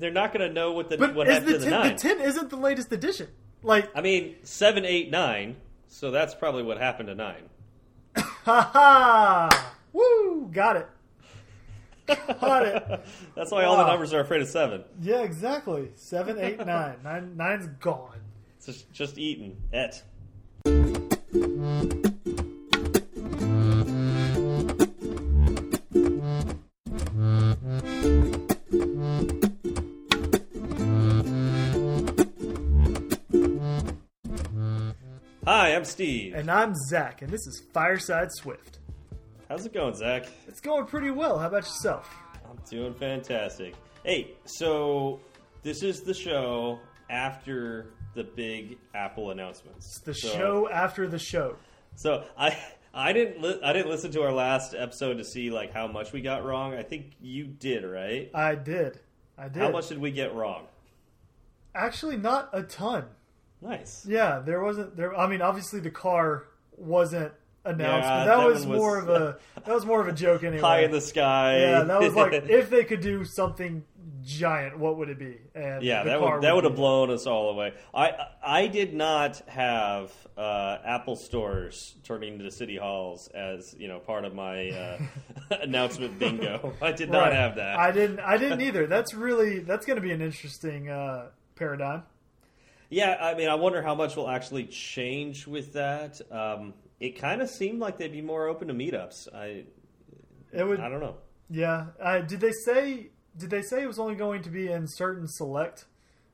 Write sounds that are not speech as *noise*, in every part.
they're not going to know what the But what happened the, to the 10, nine. the 10 isn't the latest edition. Like, I mean, seven, eight, nine. So that's probably what happened to nine. ha *laughs* ha! Woo! Got it. Got it. *laughs* That's why all the numbers are afraid of seven. Yeah, exactly. Seven, eight, *laughs* nine. Nine, nine's gone. It's just, just eaten. Et. Hi, I'm Steve. And I'm Zach, and this is Fireside Swift. How's it going, Zach? It's going pretty well. How about yourself? I'm doing fantastic. Hey, so this is the show after the big Apple announcements. It's the So- show after the show. So I I didn't li- I didn't listen to our last episode to see like how much we got wrong. I think you did, right? I did. I did. How much did we get wrong? Actually, not a ton. Nice. Yeah, there wasn't there. I mean, obviously the car wasn't announced, Yeah, but that, that was, was- more of a *laughs* that was more of a joke anyway. High in the sky. yeah, that was like *laughs* if they could do something giant, what would it be? And yeah, that car would that would have blown us all away. I I did not have uh, Apple stores turning into city halls as you know part of my uh, *laughs* announcement bingo. I did not Right. have that. I didn't. I didn't either. That's really that's going to be an interesting uh, paradigm. Yeah, I mean, I wonder how much will actually change with that. Um, it kind of seemed like they'd be more open to meetups. I, It would. I don't know. Yeah. Uh, did they say? Did they say it was only going to be in certain select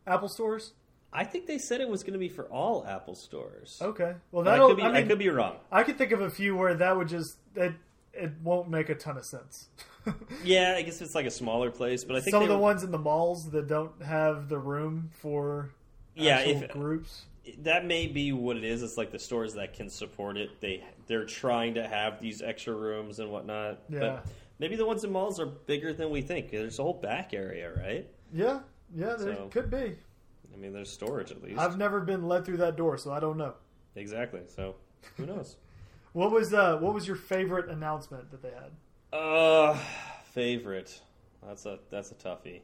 Apple stores? I think they said it was going to be for all Apple stores. Okay. Well, that'll. could be, I, I, could be wrong. I could think of a few where that would just it it won't make a ton of sense. *laughs* Yeah, I guess it's like a smaller place, but I think Some of the were- ones in the malls that don't have the room for Yeah, if- groups. that may be what it is. It's like the stores that can support it. They they're trying to have these extra rooms and whatnot. Yeah. But maybe the ones in malls are bigger than we think. There's a whole back area, right? Yeah, yeah, there So- could be. I mean, there's storage at least. I've never been led through that door, so I don't know. Exactly. So who knows? *laughs* What was uh, what was your favorite announcement that they had? Uh, favorite. That's a that's a toughie.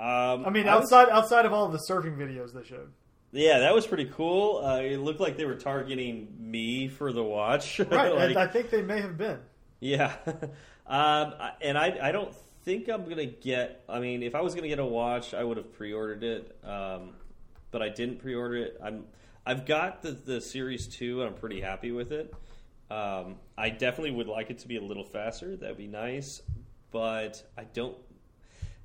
Um, I mean, was- outside outside of all the surfing videos they showed. yeah, that was pretty cool. Uh, it looked like they were targeting me for the watch. *laughs* Right, Like, I think they may have been. yeah, *laughs* um, and I I don't think I'm gonna get. I mean, if I was gonna get a watch, I would have pre-ordered it. Um, but I didn't pre-order it. I'm I've got the the Series Two, and I'm pretty happy with it. Um, I definitely would like it to be a little faster. That'd be nice, but I don't.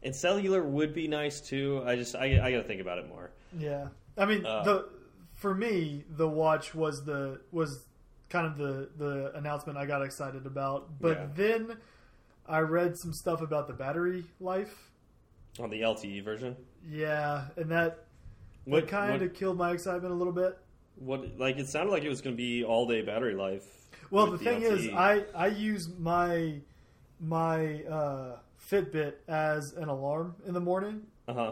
And cellular would be nice too. I just I, I got to think about it more. Yeah, I mean, Uh, the for me, the watch was the was kind of the the announcement I got excited about. But Yeah. then I read some stuff about the battery life. On the LTE version, Yeah, and that what kind of killed my excitement a little bit. what like it sounded like it was going to be all day battery life. Well, the with thing is, I I use my my uh, Fitbit as an alarm in the morning, uh huh.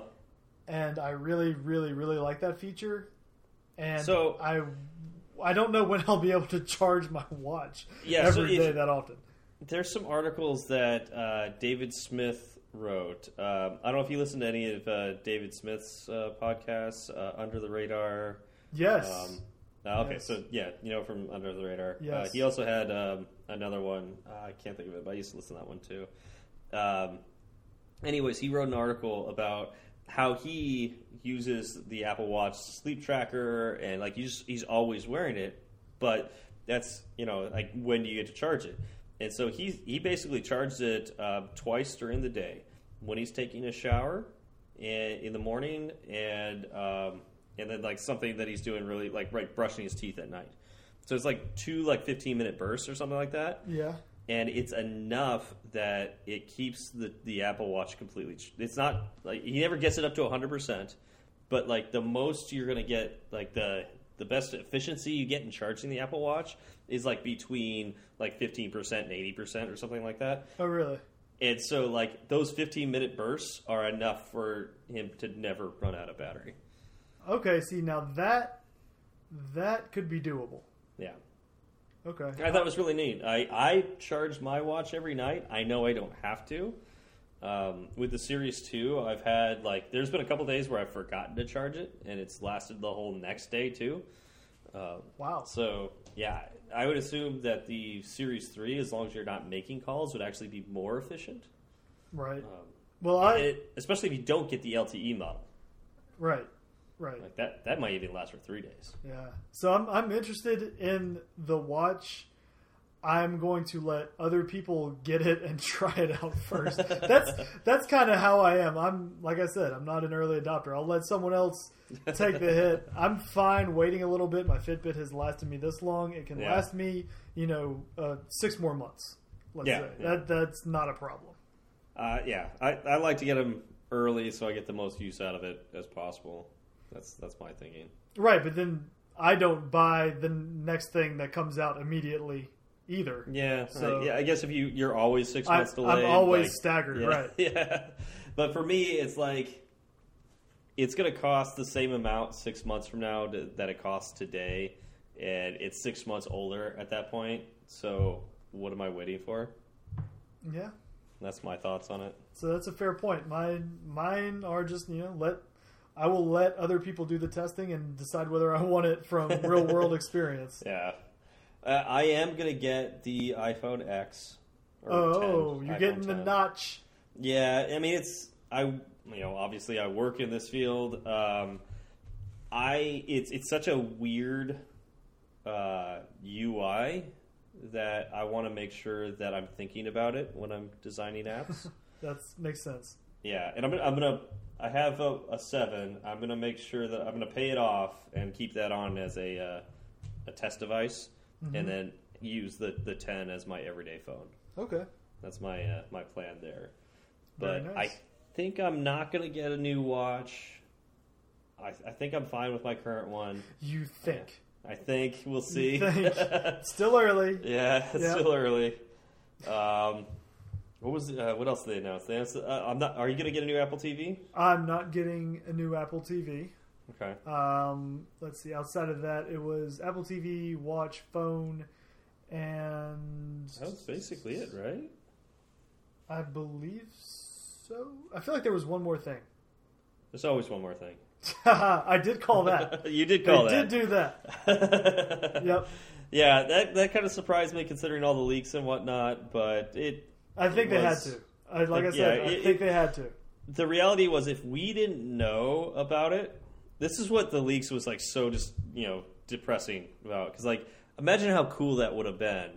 and I really, really, really like that feature. And So- I I don't know when *laughs* I'll be able to charge my watch Yeah, so every day if- that often. There's some articles that uh, David Smith wrote. Um, I don't know if you listen to any of uh, David Smith's uh, podcasts, uh, Under the Radar. Yes. Um, uh, okay, Yes. so yeah, you know from Under the Radar. Uh, Yes. he also had um, another one. Uh, I can't think of it, but I used to listen to that one too. Um, anyways, he wrote an article about how he uses the Apple Watch sleep tracker, and like he's he's always wearing it, but that's you know like when do you get to charge it? And so he he basically charges it uh, twice during the day when he's taking a shower and in the morning and um, and then like something that he's doing really like right brushing his teeth at night. So it's like two like fifteen minute bursts or something like that yeah. And it's enough that it keeps the, the Apple Watch completely. It's not like he never gets it up to 100%, but like the most you're going to get, like the the best efficiency you get in charging the Apple Watch is like between like 15% and 80% or something like that. Oh, really? And so like those 15 minute bursts are enough for him to never run out of battery. Okay. See, now that that could be doable. Yeah. Okay. I thought it was really neat. I, I charge my watch every night. I know I don't have to. Um, with the Series 2, I've had, like, there's been a couple days where I've forgotten to charge it, and it's lasted the whole next day, too. Uh, Wow. so, yeah, I would assume that the Series 3, as long as you're not making calls, would actually be more efficient. Right. Um, Well, I it, especially if you don't get the LTE model. right. Right. Like, that, that might even last for three days. Yeah. So I'm I'm interested in the watch. I'm going to let other people get it and *laughs* try it out first. that's that's kind of how I am. I'm like I said, I'm not an early adopter. I'll let someone else take the hit. *laughs* I'm fine waiting a little bit. My Fitbit has lasted me this long. It can Yeah. last me, you know, uh, six more months. Let's Yeah, say yeah. that that's not a problem. Uh, yeah, I, I like to get them early so I get the most use out of it as possible. That's that's my thinking. Right, but then I don't buy the next thing that comes out immediately either. Yeah, So- I, yeah. I guess if you you're always six I, months delayed, I'm always like- staggered. yeah, Right. *laughs* Yeah, but for me, it's like it's going to cost the same amount six months from now to, that it costs today, and it's six months older at that point. So what am I waiting for? Yeah. That's my thoughts on it. So that's a fair point. Mine, mine are just you know let I will let other people do the testing and decide whether I want it from real world *laughs* experience. Yeah, uh, I am going to get the iPhone X. Oh, 10, you're iPhone getting the notch. Yeah, I mean it's I you know obviously I work in this field. Um, I it's it's such a weird uh, UI that I want to make sure that I'm thinking about it when I'm designing apps. *laughs* That makes sense. yeah, and I'm I'm gonna I have a, a seven. I'm gonna make sure that I'm gonna pay it off and keep that on as a uh, a test device, Mm-hmm. and then use the the ten as my everyday phone. Okay. That's my uh, my plan there. Very But nice. I think I'm not going to get a new watch. I, I think I'm fine with my current one. You think? I think we'll see. think. *laughs* Still early. yeah, it's Yeah. still early. Um, what was uh, what else did they announce? They announced, uh, I'm not. Are you going to get a new Apple TV? I'm not getting a new Apple TV. Okay. Um, let's see. Outside of that, it was Apple TV, watch, phone, and That was basically it, right? I believe so. I feel like there was one more thing. There's always one more thing. *laughs* I did call that. *laughs* you did call I call did do that. *laughs* Yep. Yeah, that that kind of surprised me considering all the leaks and whatnot. But it I think they had was- to. I, like I Yeah, said, I it- think they had to. the reality was if we didn't know about it this is what the leaks was like so just you know depressing about because like imagine how cool that would have been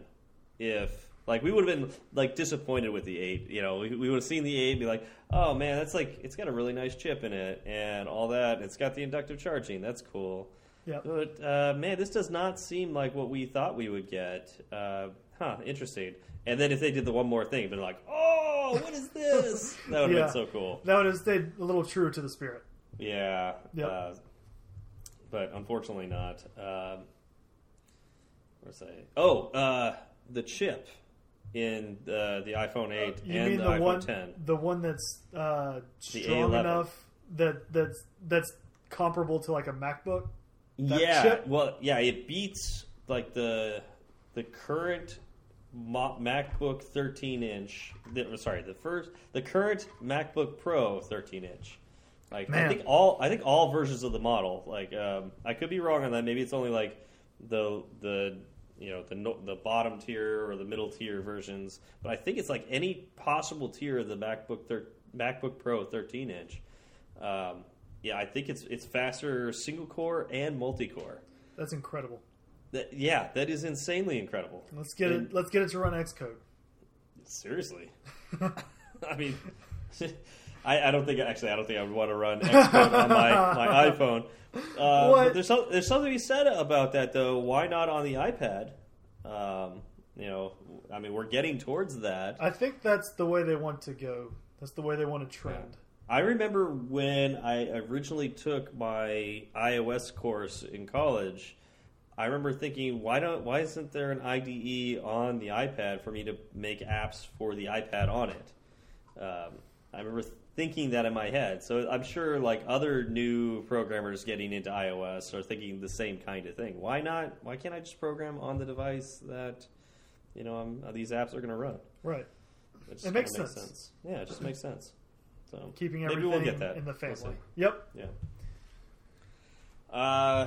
if like we would have been like disappointed with the 8 you know we, we would have seen the 8 and be like oh man that's like it's got a really nice chip in it and all that it's got the inductive charging that's cool Yep. but uh, man this does not seem like what we thought we would get uh, huh interesting and then if they did the one more thing been like oh what is this *laughs* that would have Yeah. been so cool That would have stayed a little true to the spirit. yeah. Yep. Uh, but unfortunately not. Um, where's that? Oh, uh, the chip in the the iPhone 8 Uh, You and mean the, the, iPhone one, 10. the one that's uh, strong A11. enough that that's that's comparable to like a MacBook? that yeah. chip? Well, yeah, it beats like the the current MacBook 13 inch. The, sorry, the first the current MacBook Pro 13 inch. Like I think all I think all versions of the model. Like um, I could be wrong on that. Maybe it's only like the the you know the the bottom tier or the middle tier versions. But I think it's like any possible tier of the MacBook thir- MacBook Pro 13 inch. Um, yeah, I think it's it's faster single core and multi core. That's incredible. That, yeah, that is insanely incredible. Let's get And- it. Let's get it to run Xcode. Seriously, *laughs* I mean, *laughs* I, I don't think actually I don't think I would want to run Xcode on my, my *laughs* iPhone. Uh, What? There's some, there's something to be said about that though. Why not on the iPad? Um, you know, I mean, we're getting towards that. I think that's the way they want to go. That's the way they want to trend. I remember when I originally took my iOS course in college. I remember thinking, why don't why isn't there an IDE on the iPad for me to make apps for the iPad on it? Um, I remember thinking that in my head. So I'm sure like other new programmers getting into iOS are thinking the same kind of thing. Why not? Why can't I just program on the device that you know I'm, these apps are going to run? Right. It, makes kinda sense. Yeah, it just makes sense. So Keeping maybe everything we'll get that in the We'll family. yep. Yeah. Uh,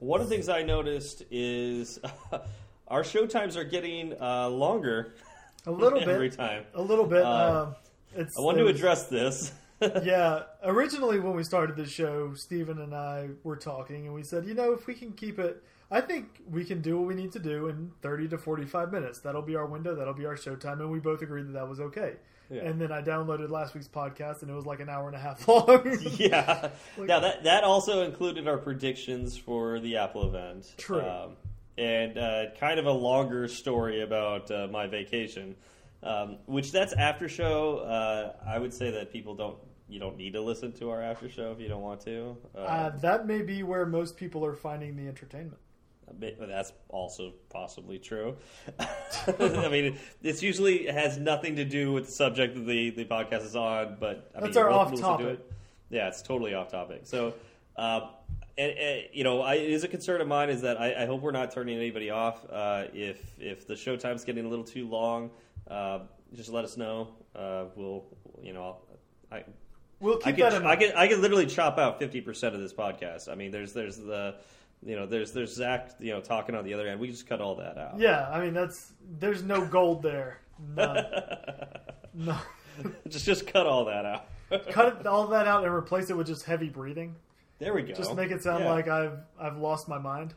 one of the things I noticed is *laughs* our show times are getting uh, longer A little *laughs* every bit. Every time. A little bit. Uh, um, it's, I want it to address this. *laughs* yeah, originally when we started the show, Stephen and I were talking, and we said, you know, if we can keep it, I think we can do what we need to do in 30 to 45 minutes. That'll be our window, that'll be our showtime, and we both agreed that that was okay. Yeah. And then I downloaded last week's podcast, and it was like an hour and a half *laughs* long. *laughs* yeah. Like- now that that also included our predictions for the Apple event. True. Um, and uh, kind of a longer story about uh, my vacation, um, which that's after show. Uh, I would say that people don't. You don't need to listen to our after show if you don't want to. Uh, uh, that may be where most people are finding the entertainment. That's also possibly true. *laughs* I mean, it's usually it has nothing to do with the subject that the, the podcast is on, but I That's mean, our you're welcome to listen off-topic. to it. Yeah, it's totally off topic. So, uh, and, and, you know, I, it is a concern of mine is that I, I hope we're not turning anybody off. Uh, if if the show time's getting a little too long, uh, just let us know. Uh, we'll, you know, I, We'll I keep could, that in I mind. could, I could literally chop out fifty percent of this podcast. I mean, there's, there's the, you know, there's, there's Zach, you know, talking on the other end. We just cut all that out. yeah, I mean, that's there's no gold there. None. *laughs* no. just, just cut all that out. Cut it, *laughs* all that out and replace it with just heavy breathing. there we go. Just make it sound Yeah. like I've I've lost my mind.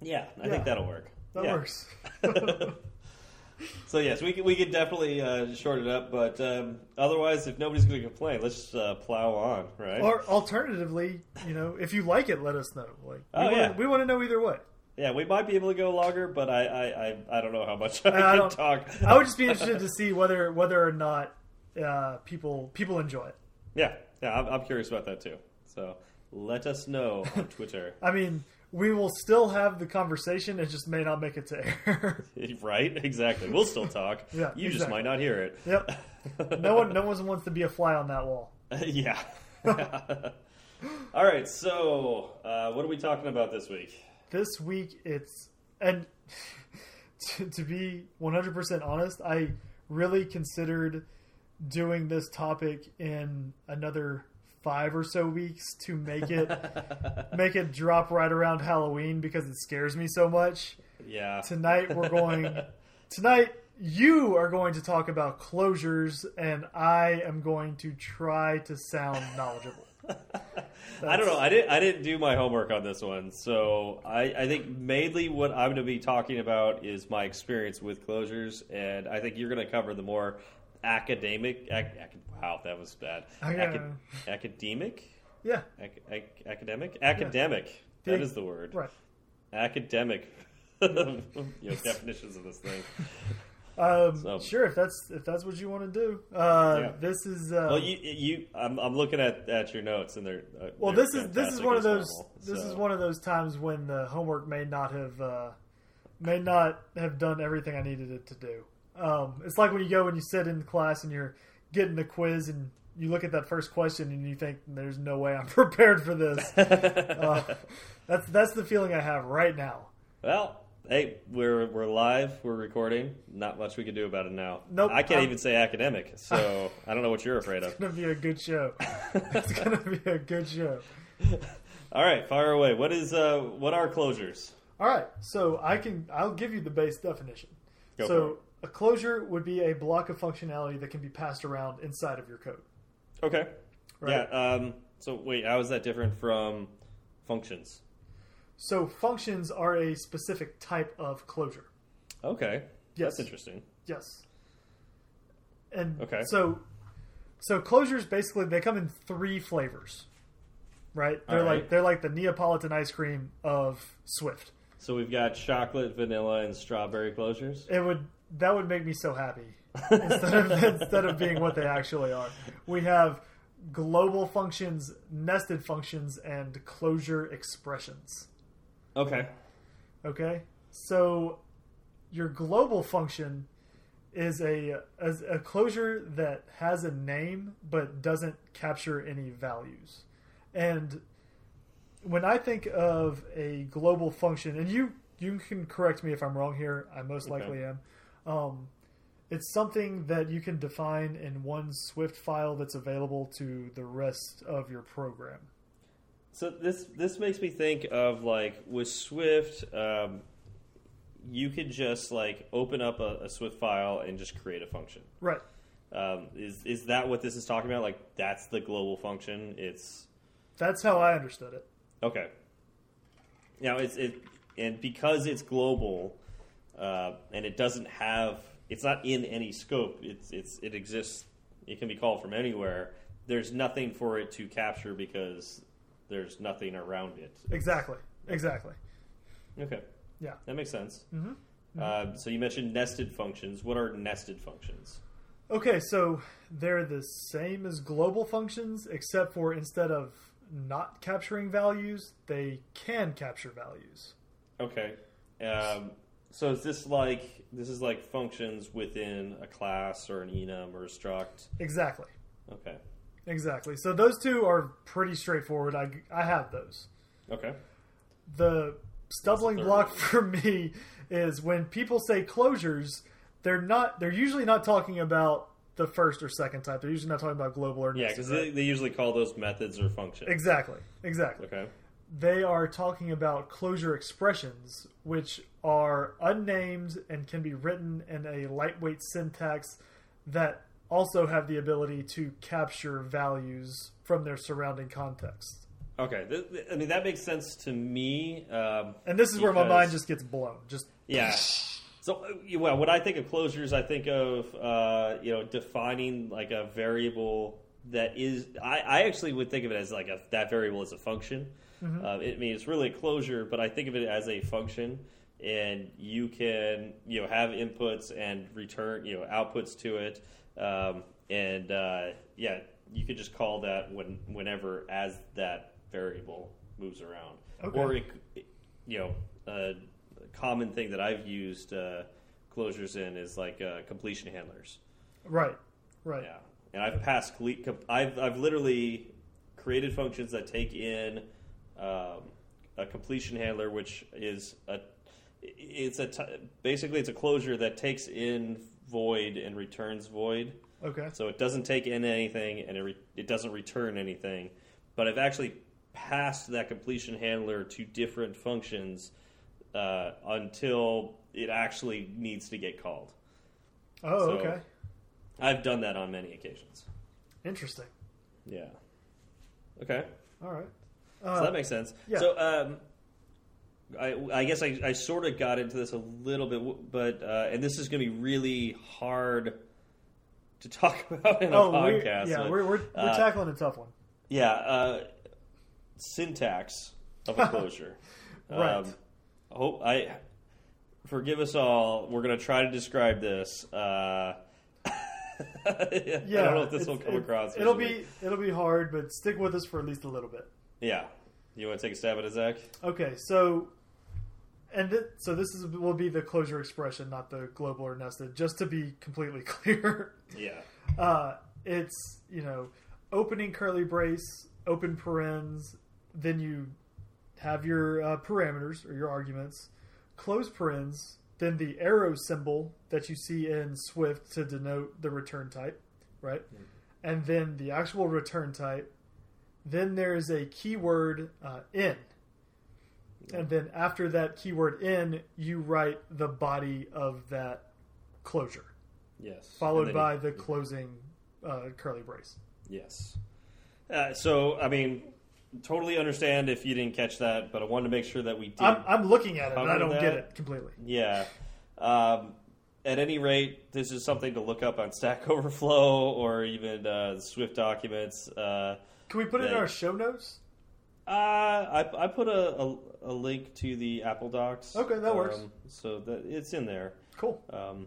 Yeah, I Yeah. think that'll work. That Yeah. works. *laughs* So yes, we could, we could definitely uh, shorten it up, but um, otherwise, if nobody's going to complain, let's uh, plow on, right? or alternatively, you know, if you like it, let us know. Like, we Oh, wanna, yeah. we want to know either way. yeah, we might be able to go longer, but I I, I, I don't know how much I, I can talk. I would just be interested to see whether whether or not uh, people people enjoy it. yeah, yeah, I'm, I'm curious about that too. So let us know on Twitter, *laughs* I mean, we will still have the conversation. It just may not make it to air. *laughs* *laughs* right? Exactly. We'll still talk. *laughs* Yeah, you just might not hear it. yep. No one no one wants to be a fly on that wall. yeah. All right. So, uh, what are we talking about this week? This week it's and to, to be 100% honest, I really considered doing this topic in another 5 or so weeks to make it *laughs* make it drop right around Halloween because it scares me so much. Yeah. Tonight we're going *laughs* tonight you are going to talk about closures and I am going to try to sound knowledgeable. *laughs* I don't know. I didn't. I didn't do my homework on this one, so I, I think mainly what I'm going to be talking about is my experience with closures, and I think you're going to cover the more academic. Ac, ac, wow, that was bad. I, uh, Acad, academic, Yeah, ac, ac, academic, academic. That The- is the word. right. Academic. *laughs* you know, definitions of this thing. Um, So- sure, if that's if that's what you want to do. Uh, Yeah. This is uh, Well, you, you, I'm, I'm looking at, at your notes, and they're uh, well. they're This is this is one of those normal, this is one of those times when the homework may not have uh, may not have done everything I needed it to do. Um, it's like when you go and you sit in class and you're getting the quiz and you look at that first question and you think, "There's no way I'm *laughs* prepared for this." *laughs* uh, that's that's the feeling I have right now. Well, hey, we're we're live. We're recording. Not much we can do about it now. Nope, I can't I'm- even say academic, so *laughs* I don't know what you're afraid of. It's gonna be a good show. it's gonna be a good show. All right, fire away. What is uh what are closures? All right, so I can I'll give you the base definition. Go so a closure would be a block of functionality that can be passed around inside of your code. Okay. Right. Yeah. Um. So wait, how is that different from functions? So functions are a specific type of closure. Okay. Yes. That's interesting. Yes. And Okay. so so closures basically they come in three flavors. Right? They're right. like they're like the Neapolitan ice cream of Swift. So we've got chocolate, vanilla, and strawberry closures. It would that would make me so happy instead of *laughs* instead of being what they actually are. We have global functions, nested functions, and closure expressions. Okay. Okay, so your global function is a a closure that has a name but doesn't capture any values. And when I think of a global function, and you you can correct me if I'm wrong here, I most Okay. likely am. Um, It's something that you can define in one Swift file that's available to the rest of your program. So this this makes me think of like with Swift, um, you could just like open up a, a Swift file and just create a function. Right. Um, is is that what this is talking about? Like that's the global function. It's That's how I understood it. okay. Now it's it and because it's global, uh, and it doesn't have it's not in any scope. It's it's it exists. It can be called from anywhere. There's nothing for it to capture because there's nothing around it. Exactly. Exactly. Okay. Yeah. That makes sense. Mhm. Uh, so you mentioned nested functions. What are nested functions? Okay, so they're the same as global functions, except for instead of not capturing values, they can capture values. Okay. Um, so is this like this is like functions within a class or an enum or a struct? Exactly. Okay. Exactly. So those two are pretty straightforward. I, I have those. Okay. The stumbling third block one? for me is when people say closures, they're not. They're usually not talking about the first or second type. They're usually not talking about global or Yeah, because right? they, they usually call those methods or functions. exactly, exactly. Okay. They are talking about closure expressions, which are unnamed and can be written in a lightweight syntax that also have the ability to capture values from their surrounding context. Okay. Th- th- I mean that makes sense to me. Um, And this is where my mind just gets blown. Just Yeah. So, uh, well, when I think of closures, I think of uh, you know defining like a variable that is. I, I actually would think of it as like a that variable is a function. Uh, it, I mean, it's really a closure, but I think of it as a function, and you can you know have inputs and return you know outputs to it, um, and uh, yeah, you could just call that when whenever as that variable moves around, Okay. or it, you know. a common thing that I've used uh, closures in is like uh, completion handlers. right, right. Yeah, and I've passed. I've I've literally created functions that take in um, a completion handler, which is a it's a t- basically it's a closure that takes in void and returns void. Okay. So it doesn't take in anything and it, re- it doesn't return anything. But I've actually passed that completion handler to different functions uh, until it actually needs to get called. Oh, So- okay. I've done that on many occasions. Interesting. Yeah. Okay. All right. So Uh, that makes sense. yeah. So um, I, I guess I, I sort of got into this a little bit, but uh, and this is going to be really hard to talk *laughs* about in a oh, podcast. yeah, but, we're we're, we're uh, tackling a tough one. Yeah, uh, syntax of a *laughs* closure. Right. Um, hope I forgive us all. We're going to try to describe this. Uh, *laughs* I Yeah, don't know if this will come it- across. It'll be it'll be hard, but stick with us for at least a little bit. Yeah. You want to take a stab at it, Zach? Okay, so and th- so this is will be the closure expression, not the global or nested. Just to be completely *laughs* clear, Yeah. uh, it's you know opening curly brace, open parens, then you have your uh, parameters or your arguments, close parens, then the arrow symbol that you see in Swift to denote the return type, right? And then the actual return type. Then there is a keyword uh, in. And then after that keyword in, you write the body of that closure, Yes. followed by you- the closing uh, curly brace. Yes. Uh, so, I mean, totally understand if you didn't catch that, but I wanted to make sure that we did. I'm, I'm looking at it and I don't that. get it completely. yeah. Um, at any rate, this is something to look up on Stack *laughs* Overflow or even uh, Swift documents. Uh, Can we put it in our show notes? uh, I, I put a, a, a link to the Apple Docs. Okay, that works. Um, so that it's in there. Cool. Um,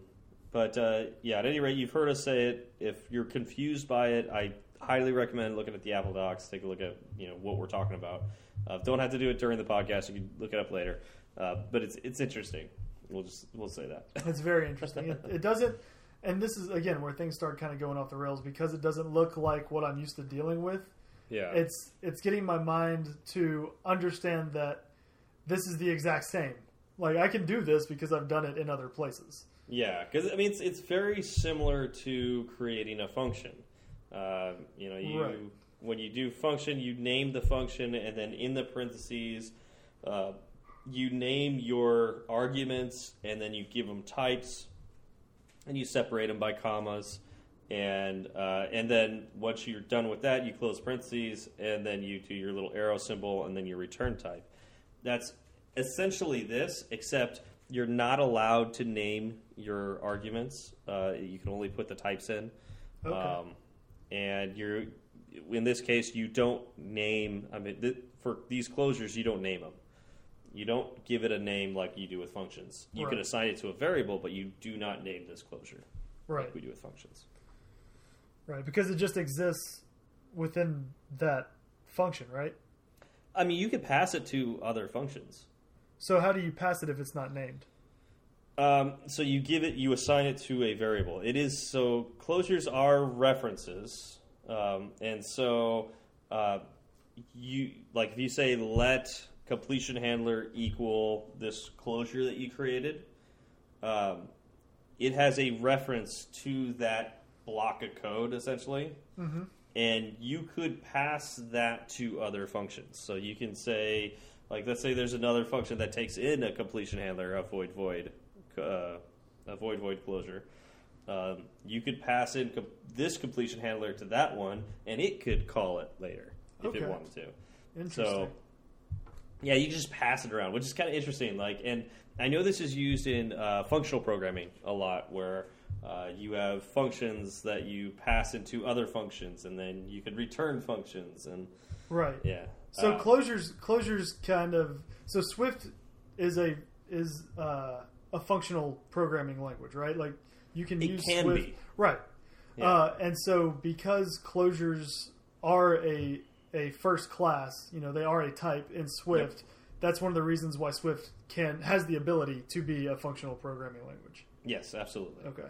but uh, yeah, at any rate, you've heard us say it. If you're confused by it, I highly recommend looking at the Apple Docs. Take a look at you know what we're talking about. Uh, don't have to do it during the podcast. You can look it up later. Uh, but it's it's interesting. We'll just we'll say that. *laughs* It's very interesting. it, it doesn't, and this is again where things start kind of going off the rails because it doesn't look like what I'm used to dealing with. Yeah. It's it's getting my mind to understand that this is the exact same. Like I can do this because I've done it in other places. Yeah, because I mean it's it's very similar to creating a function. Uh, you know, you Right. when you do function, you name the function, and then in the parentheses, uh, you name your arguments, and then you give them types, and you separate them by commas, and uh, and then once you're done with that, you close parentheses, and then you do your little arrow symbol, and then your return type. That's essentially this, except you're not allowed to name your arguments. Uh, you can only put the types in. Okay. Um, and you're in this case, you don't name. I mean, th- for these closures, you don't name them. You don't give it a name like you do with functions. You can assign it to a variable, but you do not name this closure Right. like we do with functions. Right. Because it just exists within that function, right? I mean, you could pass it to other functions. So how do you pass it if it's not named? Um, so you give it, you assign it to a variable. It is so closures are references, um, and so uh, you like if you say let completion handler equal this closure that you created, um, it has a reference to that block of code essentially, Mm-hmm. and you could pass that to other functions. So you can say, like, let's say there's another function that takes in a completion handler, a void void, uh, a void void closure. Um, you could pass in com- this completion handler to that one, and it could call it later if Okay. it wanted to. Interesting. So, yeah, you just pass it around, which is kind of interesting. Like, and I know this is used in uh, functional programming a lot, where uh, you have functions that you pass into other functions, and then you can return functions, and right. yeah. So Uh, closures closures kind of so Swift is a is uh, a functional programming language, right? Like you can It use can Swift, be. right? Yeah. Uh, and so because closures are a a first class, you know, they are a type in Swift. That's one of the reasons why Swift can has the ability to be a functional programming language. yes, absolutely. Okay.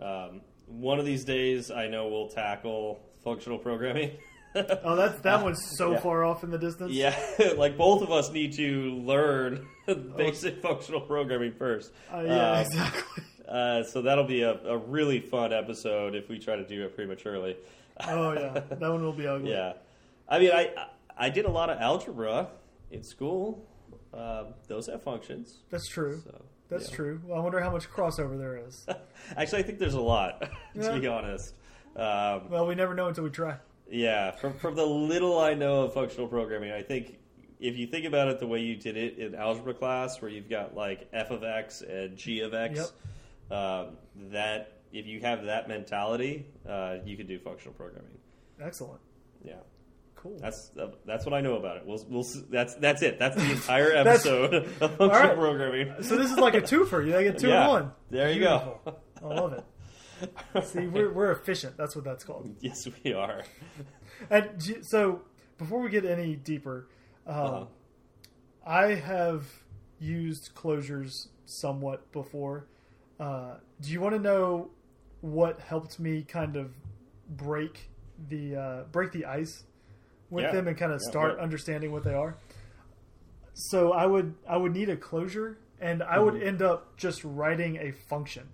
Um, one of these days, I know we'll tackle functional programming. *laughs* *laughs* Oh, that's that one's so Yeah. far off in the distance. Yeah, *laughs* like both of us need to learn *laughs* basic functional programming first. Uh, yeah, Um, exactly. Uh, so that'll be a, a really fun episode if we try to do it prematurely. Oh yeah, that one will be ugly. Yeah, I mean, I I did a lot of algebra in school. Um, those have functions. That's true. So That's yeah. true. Well, I wonder how much crossover there is. Actually, I think there's a lot. to be honest. Um, well, we never know until we try. Yeah, from from the little I know of functional programming, I think if you think about it the way you did it in algebra class, where you've got like f of x and g of x, um, that if you have that mentality, uh, you can do functional programming. Excellent. Yeah, Cool. that's uh, that's what I know about it. We'll, we'll that's that's it. That's the *laughs* entire episode of *laughs* functional right. programming. so this is like a twofer. You get two Yeah. in one. There you Beautiful. go. I love it. See, *laughs* we're, we're efficient. That's what that's called. yes, we are. And so, before we get any deeper, um, Uh-huh. I have used closures somewhat before. Uh, do you want to know what helped me kind of break the uh, break the ice with Yeah. them and kind of Yeah, start right. understanding what they are? So I would I would need a closure, and I would Mhm. end up just writing a function.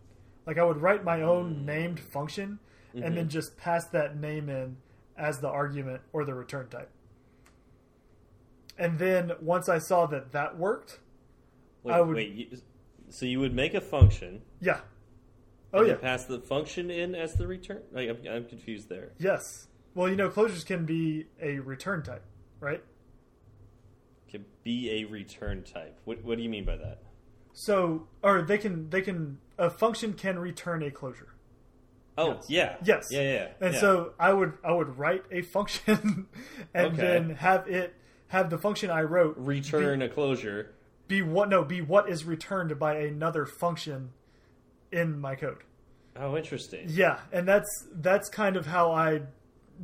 Like I would write my own Mm. named function, and then just pass that name in as the argument or the return type. And then once I saw that that worked, Wait, I would- wait. You, so you would make a function. yeah. Oh and yeah. pass the function in as the return. Like, I'm, I'm confused there. Yes. Well, you know, closures can be a return type, right? Can be a return type. What What do you mean by that? So, or they can they can a function can return a closure. Oh, Yes. yeah, Yes. yeah, yeah. And yeah. so I would I would write a function *laughs* and Okay. then have it have the function I wrote return a closure. be what no be what is returned by another function in my code. Oh, interesting. Yeah, and that's that's kind of how I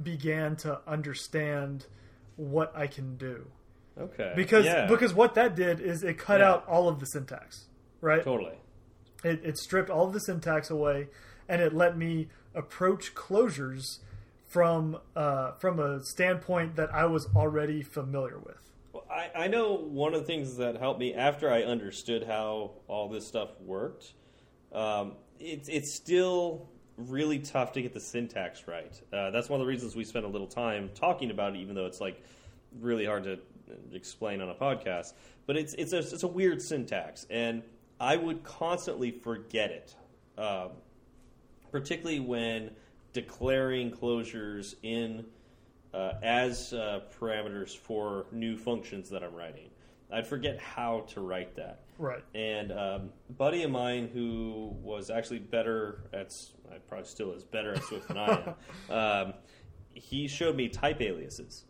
began to understand what I can do. Okay. Because yeah, because what that did is it cut Yeah. out all of the syntax, right? totally. It, it stripped all of the syntax away, and it let me approach closures from uh, from a standpoint that I was already familiar with. Well, I, I know one of the things that helped me after I understood how all this stuff worked. Um, it's it's still really tough to get the syntax right. Uh, that's one of the reasons we spent a little time talking about it, even though it's like really hard to explain on a podcast. But it's it's a, it's a weird syntax, and I would constantly forget it, uh, particularly when declaring closures in uh, as uh, parameters for new functions that I'm writing. I'd forget how to write that. Right. And um, a buddy of mine who was actually better at, I probably still is better at Swift than I am. *laughs* Um, he showed me type aliases,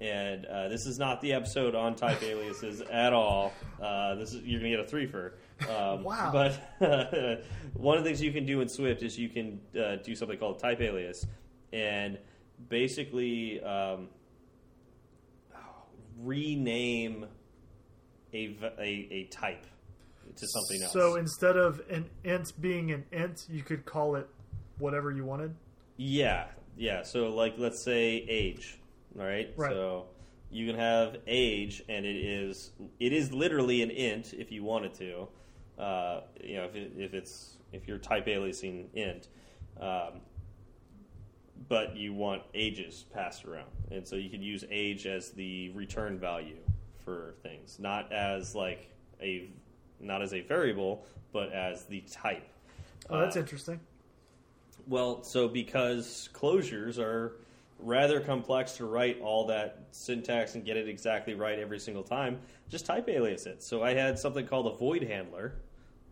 and uh, this is not the episode on type aliases at all. Uh, this is you're gonna get a threefer. Um, Wow. But *laughs* one of the things you can do in Swift is you can uh, do something called type alias, and basically um, rename a type to something else. So instead of an int being an int, you could call it whatever you wanted. yeah, yeah. So like, let's say age, right? Right. So you can have age, and it is it is literally an int if you wanted to. Uh, you know, if, it, if it's if you're type aliasing int, um, but you want ages passed around, and so you can use age as the return value for things, not as like a not as a variable, but as the type. Oh, that's Uh, interesting. well, so because closures are rather complex to write all that syntax and get it exactly right every single time, just type alias it. So I had something called a void handler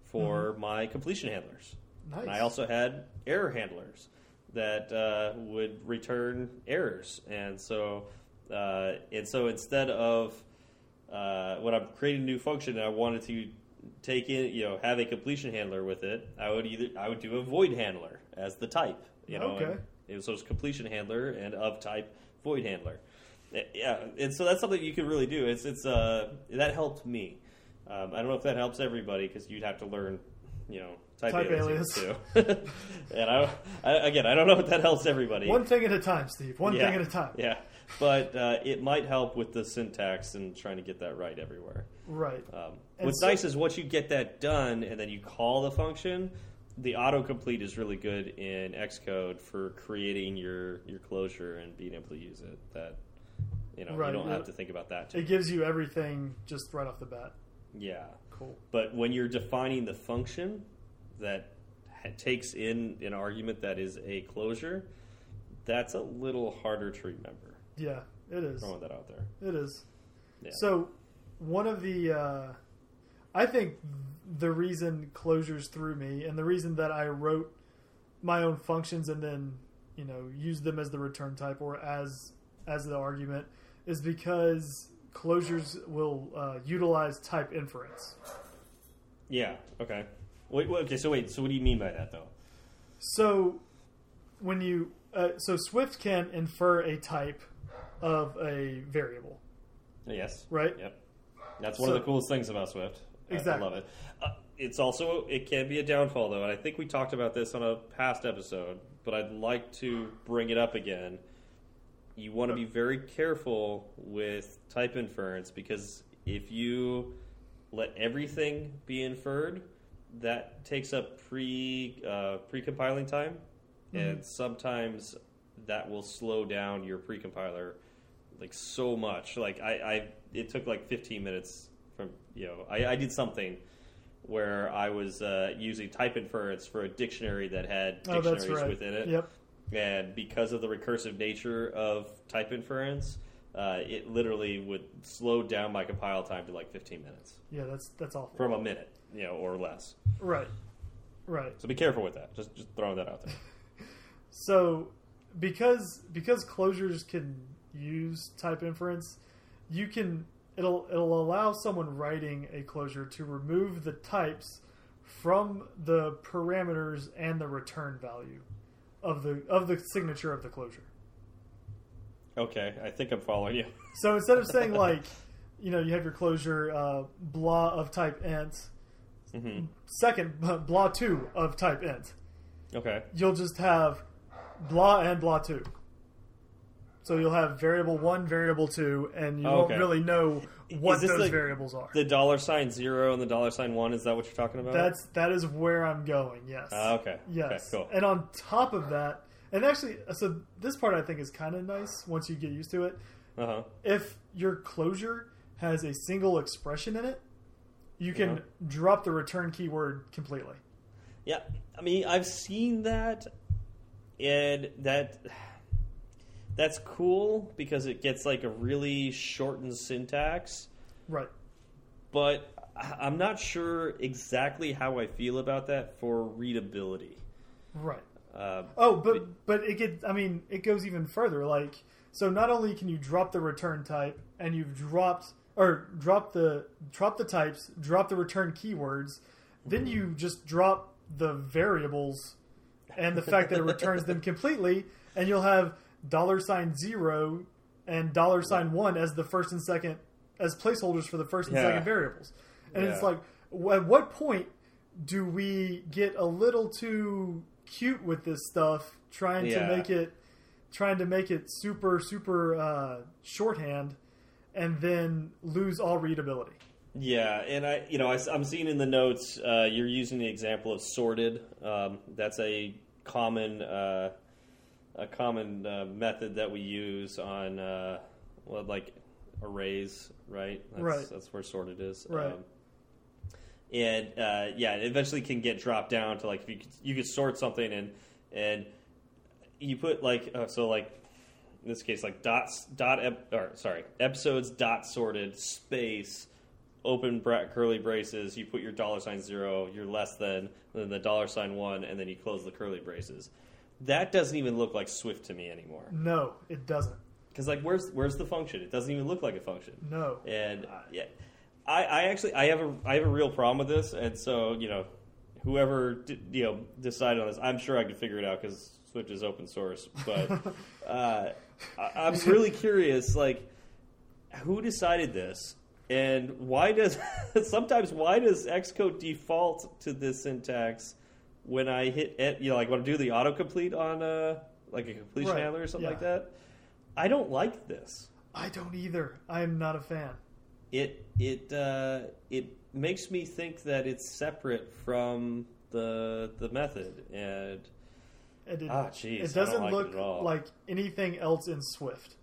for my completion handlers. Nice. And I also had error handlers that uh, would return errors. And so, uh, and so instead of uh, when I'm creating a new function and I wanted to take in, you know, have a completion handler with it, I would either I would do a void handler as the type, you know. Okay. It was, so it's completion handler and of type void handler. Uh, Yeah, and so that's something you can really do. It's it's uh that helped me. Um, I don't know if that helps everybody because you'd have to learn, you know, type, Type alias too. *laughs* and I, I again, I don't know if that helps everybody. One thing at a time, Steve. One Yeah. thing at a time. Yeah, but uh, it might help with the syntax and trying to get that right everywhere. Right. Um, what's so- nice is once you get that done and then you call the function, the autocomplete is really good in Xcode for creating your, your closure and being able to use it. That you know Right, you don't yeah. have to think about that. Too. It gives you everything just right off the bat. Yeah, Cool. but when you're defining the function that ha- takes in an argument that is a closure, that's a little harder to remember. Yeah, it is. Throwing that out there. It is. Yeah. So, one of the, uh, I think the reason closures threw me, and the reason that I wrote my own functions and then, you know, used them as the return type or as as the argument, is because closures will uh, utilize type inference. Yeah. Okay. Wait, wait. Okay. So wait. So what do you mean by that, though? So, when you, uh, so Swift can infer a type of a variable, Yes. right? Yep. That's one So- of the coolest things about Swift. I- I, Exactly. love it. Uh, it's also it can be a downfall though, and I think we talked about this on a past episode, but I'd like to bring it up again. You want to be very careful with type inference because if you let everything be inferred, that takes up pre uh, pre compiling time, and sometimes that will slow down your pre compiler like so much. Like I, I, it took like 15 minutes you know I, I did something where I was uh, using type inference for a dictionary that had Oh, dictionaries right. within it, Yep. and because of the recursive nature of type inference, uh, it literally would slow down my compile time to like 15 minutes Yeah, that's that's awful. from a minute, you know, or less. Right. Right. So be careful with that. Just just throwing that out there. *laughs* So because because closures can use type inference, you can it'll it'll allow someone writing a closure to remove the types from the parameters and the return value of the of the signature of the closure. Okay, I think I'm following you. *laughs* So instead of saying *laughs* like, you know, you have your closure uh, blah of type int, hmm second *laughs* blah two of type int, Okay. you'll just have blah and blah two. So you'll have variable one, variable two, and you Oh, won't really know what those like variables are. The dollar sign zero and the dollar sign one. Is that what you're talking about? That's that is where I'm going. Yes. Ah, okay. Yes. Okay, cool. And on top of that, and actually, so this part I think is kind of nice once you get used to it. Uh huh. If your closure has a single expression in it, you can Uh-huh. drop the return keyword completely. Yeah, I mean, I've seen that, and that that's cool because it gets like a really shortened syntax. Right. But I'm not sure exactly how I feel about that for readability. Right. Uh, Oh, but but it gets. I mean it goes even further. Like so, not only can you drop the return type, and you've dropped or drop the drop the types, drop the return keywords, then you just drop the variables and the fact that it returns them *laughs* completely, and you'll have dollar sign zero and dollar sign one as the first and second as placeholders for the first and Yeah. second variables. And it's like, at what point do we get a little too cute with this stuff, trying Yeah. to make it, trying to make it super super uh, shorthand, and then lose all readability? Yeah, and I, you know, I, am seeing in the notes uh, you're using the example of sorted. Um, that's a common, uh, a common uh, method that we use on, uh, well, like arrays, right? That's, Right. That's where sorted is. Right. Um, and uh, yeah, it eventually can get dropped down to like if you could, you could sort something and and you put like uh, so like in this case like dots dot ep, or sorry episodes dot sorted space open bra- curly braces you put your dollar sign zero you're less than then the dollar sign one and then you close the curly braces that doesn't even look like swift to me anymore No, it doesn't. because like where's where's the function it doesn't even look like a function No. and yeah, I, I actually I have a I have a real problem with this, and so you know, whoever d- you know decided on this, I'm sure I could figure it out because Swift is open source. But *laughs* uh, I, I'm really curious, like, who decided this, and why does *laughs* sometimes why does Xcode default to this syntax when I hit it, you know like when I do the autocomplete on uh like a completion Right, handler or something yeah. like that? I don't like this I don't either. I am not a fan. it it uh, it makes me think that it's separate from the the method and It, it, Ah, jeez, I it doesn't like look all. like anything else in Swift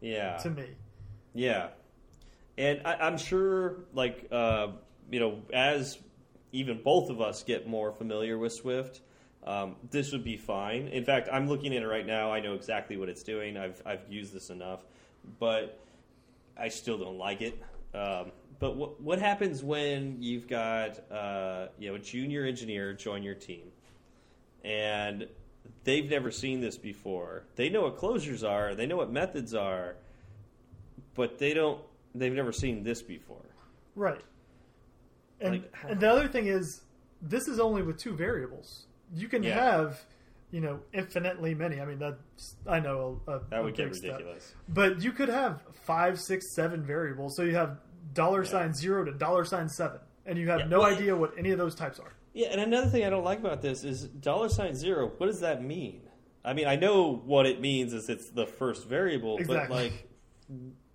yeah to me. yeah and I, I'm sure like uh, you know as even both of us get more familiar with Swift um, this would be fine in fact I'm looking at it right now I know exactly what it's doing I've I've used this enough but I still don't like it. Um, but what what happens when you've got uh, you know a junior engineer join your team, and they've never seen this before? They know what closures are, they know what methods are, but they don't. They've never seen this before. Right. And, Like, and the other thing is, this is only with two variables. You can Yeah. have, you know, infinitely many. I mean, that's I know a, a, That would get big step. ridiculous. But you could have five, six, seven variables. So you have dollar Yeah. sign zero to dollar sign seven, and you have Yeah, no well, idea what any of those types are. Yeah, and another thing I don't like about this is dollar sign zero. What does that mean? I mean, I know what it means is it's the first variable, Exactly. but like,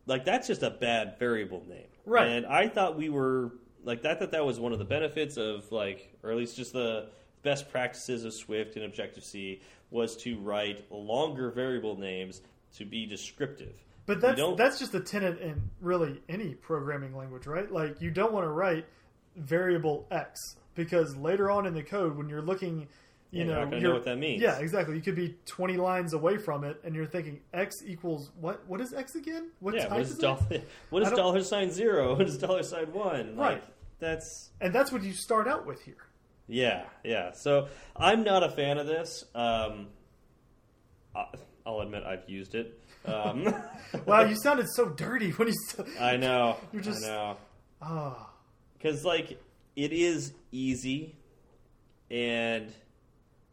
like that's just a bad variable name, Right. And I thought we were like I thought that was one of the benefits of like, or at least just the best practices of Swift and Objective C was to write longer variable names to be descriptive. But that's don't- that's just a tenet in really any programming language, right? Like you don't want to write variable x because later on in the code, when you're looking, you know, you're- know what that means. Yeah, exactly. You could be 20 lines away from it, and you're thinking x equals what? What is x again? What yeah, what is is dollar? *laughs* What is dollar sign zero? *laughs* What is dollar sign one? Right. Like, that's And that's what you start out with here. Yeah, yeah. So I'm not a fan of this. Um, I'll admit I've used it. Um, *laughs* Wow, you sounded so dirty when you said. I know. You're just- I know. Ah, Because like it is easy, and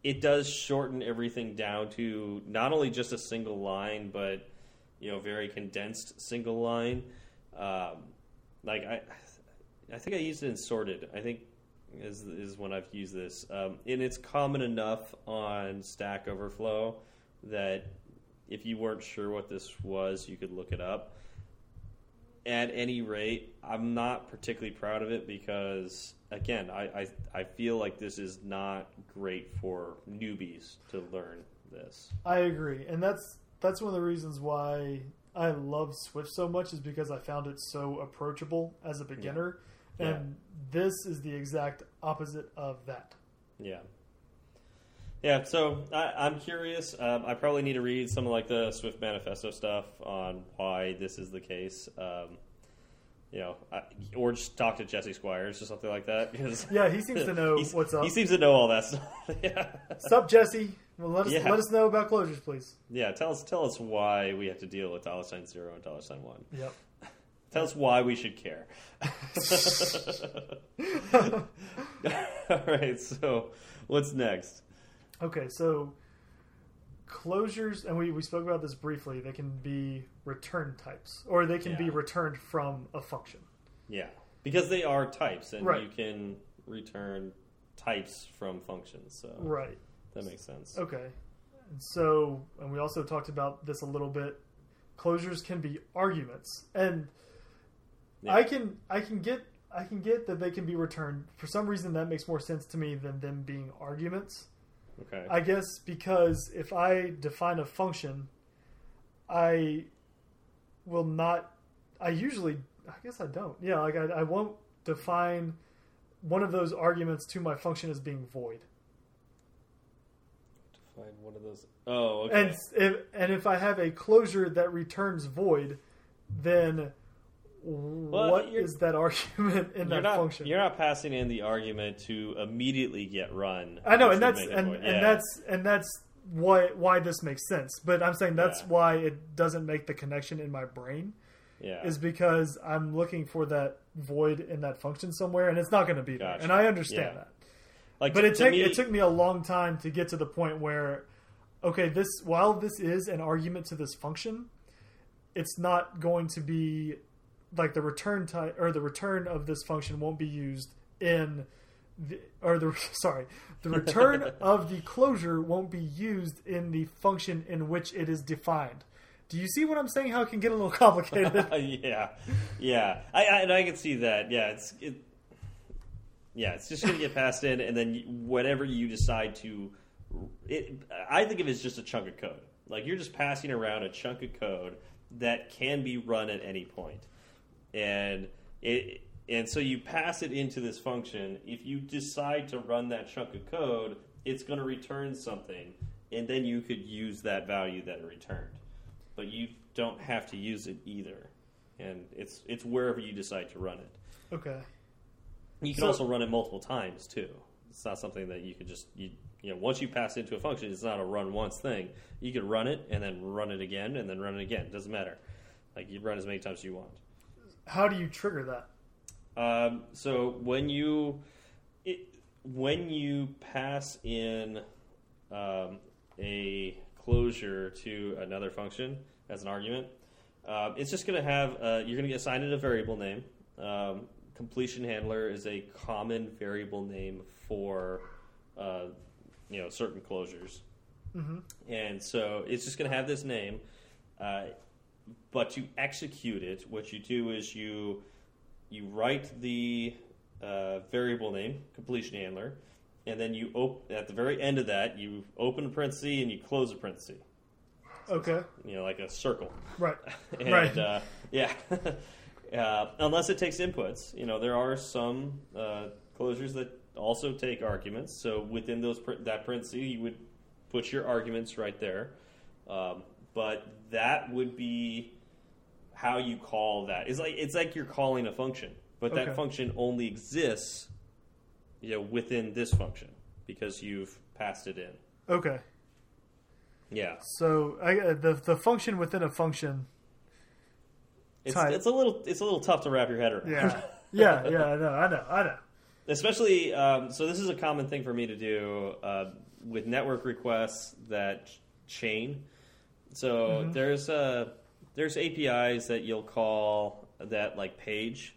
it does shorten everything down to not only just a single line, but you know, very condensed single line. Um, like I, I think I used it in sorted. I think is is when I've used this, um, and it's common enough on Stack Overflow that if you weren't sure what this was, you could look it up. At any rate, I'm not particularly proud of it because, again, I, I, I feel like this is not great for newbies to learn this. I agree, and that's that's one of the reasons why I love Swift so much is because I found it so approachable as a beginner, Yeah. and this is the exact opposite of that. Yeah. Yeah, so I, I'm curious. Um, I probably need to read some of like the Swift Manifesto stuff on why this is the case. Um, you know, I, or just talk to Jesse Squires or something like that. Yeah, he seems to know *laughs* what's up. He seems to know all that stuff. *laughs* yeah, Sup, Jesse? Well, let us Yeah. let us know about closures, please. yeah. Tell us, tell us why we have to deal with dollar sign zero and dollar sign one. Yep. *laughs* Tell us why we should care. all right. So, what's next? Okay, so closures, and we, we spoke about this briefly, they can be return types, or they can be returned from a function. Yeah, because they are types, and Right. you can return types from functions. So Right. that makes sense. Okay. And so, and we also talked about this a little bit. Closures can be arguments, and Yeah. I can I can get I can get that they can be returned. For some reason, that makes more sense to me than them being arguments. Okay. I guess because if I define a function, I will not. I usually, I guess I don't. Yeah, like I, I won't define one of those arguments to my function as being void. Define one of those. Oh, okay. And if and if I have a closure that returns void, then what is that *laughs* argument in that not function? you're not passing in the argument to immediately get run. I know, and that's and, and Yeah. that's and that's why why this makes sense. But I'm saying that's Yeah. why it doesn't make the connection in my brain yeah. is because I'm looking for that void in that function somewhere, and it's not going to be there. And I understand Yeah. that. like But to- it took me, it took me a long time to get to the point where, okay, this while this is an argument to this function, it's not going to be like the return type or the return of this function won't be used in the or the *laughs* sorry the return *laughs* of the closure won't be used in the function in which it is defined. Do you see what I'm saying? How it can get a little *laughs* complicated? yeah, yeah, I, I and I can see that. Yeah, it's it. Yeah, it's just going to get passed in, and then whatever you decide to, it. I think of it as just a chunk of code. Like you're just passing around a chunk of code that can be run at any point, and it. And so you pass it into this function. If you decide to run that chunk of code, it's going to return something, and then you could use that value that it returned. But you don't have to use it either, and it's it's wherever you decide to run it. okay. You can So- also run it multiple times too. It's not something that you could just you you know once you pass it into a function, it's not a run once thing. You could run it and then run it again and then run it again. It doesn't matter. Like you run as many times as you want. How do you trigger that? Um, so when you it, when you pass in um, a closure to another function as an argument, um, it's just going to have uh, you're going to get assigned it a variable name. Um, completion handler is a common variable name for uh, you know certain closures, hmm and so it's just going to have this name. But to execute it, what you do is you you write the uh, variable name completion handler, and then you op- at the very end of that you open a parenthesis and you close a parenthesis. Okay. You know, like a circle. Right. *laughs* And, Right. Uh, yeah. *laughs* uh, unless it takes inputs. You know, there are some uh, closures that also take arguments. So within those that parenthesis, you would put your arguments right there. Um, but that would be how you call that. It's like it's like you're calling a function, but that function only exists, you know, within this function because you've passed it in. Okay. Yeah. So I, uh, the the function within a function. It's, Type. it's a little it's a little tough to wrap your head around. Yeah. *laughs* Yeah. Yeah. I know. I know. I know. especially um, so this is a common thing for me to do uh, with network requests that ch- chain so there's uh, there's apis that you'll call that like page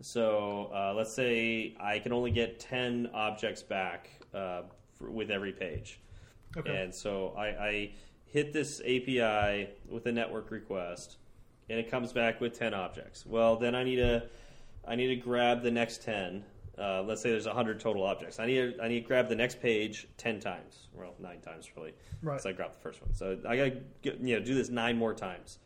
so uh, let's say i can only get 10 objects back uh, for, with every page Okay. and so I, I hit this API with a network request, and it comes back with ten objects. Well, then I need to I need to grab the next ten. Uh, let's say there's hundred total objects. I need to, I need to grab the next page ten times. Well, nine times really. Right. So I grabbed the first one. So I gotta you know do this nine more times.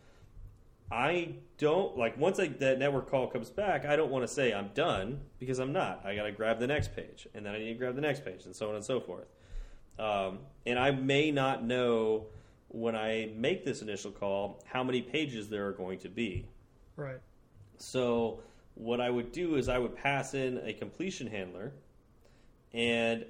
I don't like once I, that network call comes back. I don't want to say I'm done because I'm not. I got to grab the next page, and then I need to grab the next page, and so on and so forth. Um, and I may not know when I make this initial call how many pages there are going to be. Right. So what I would do is I would pass in a completion handler, and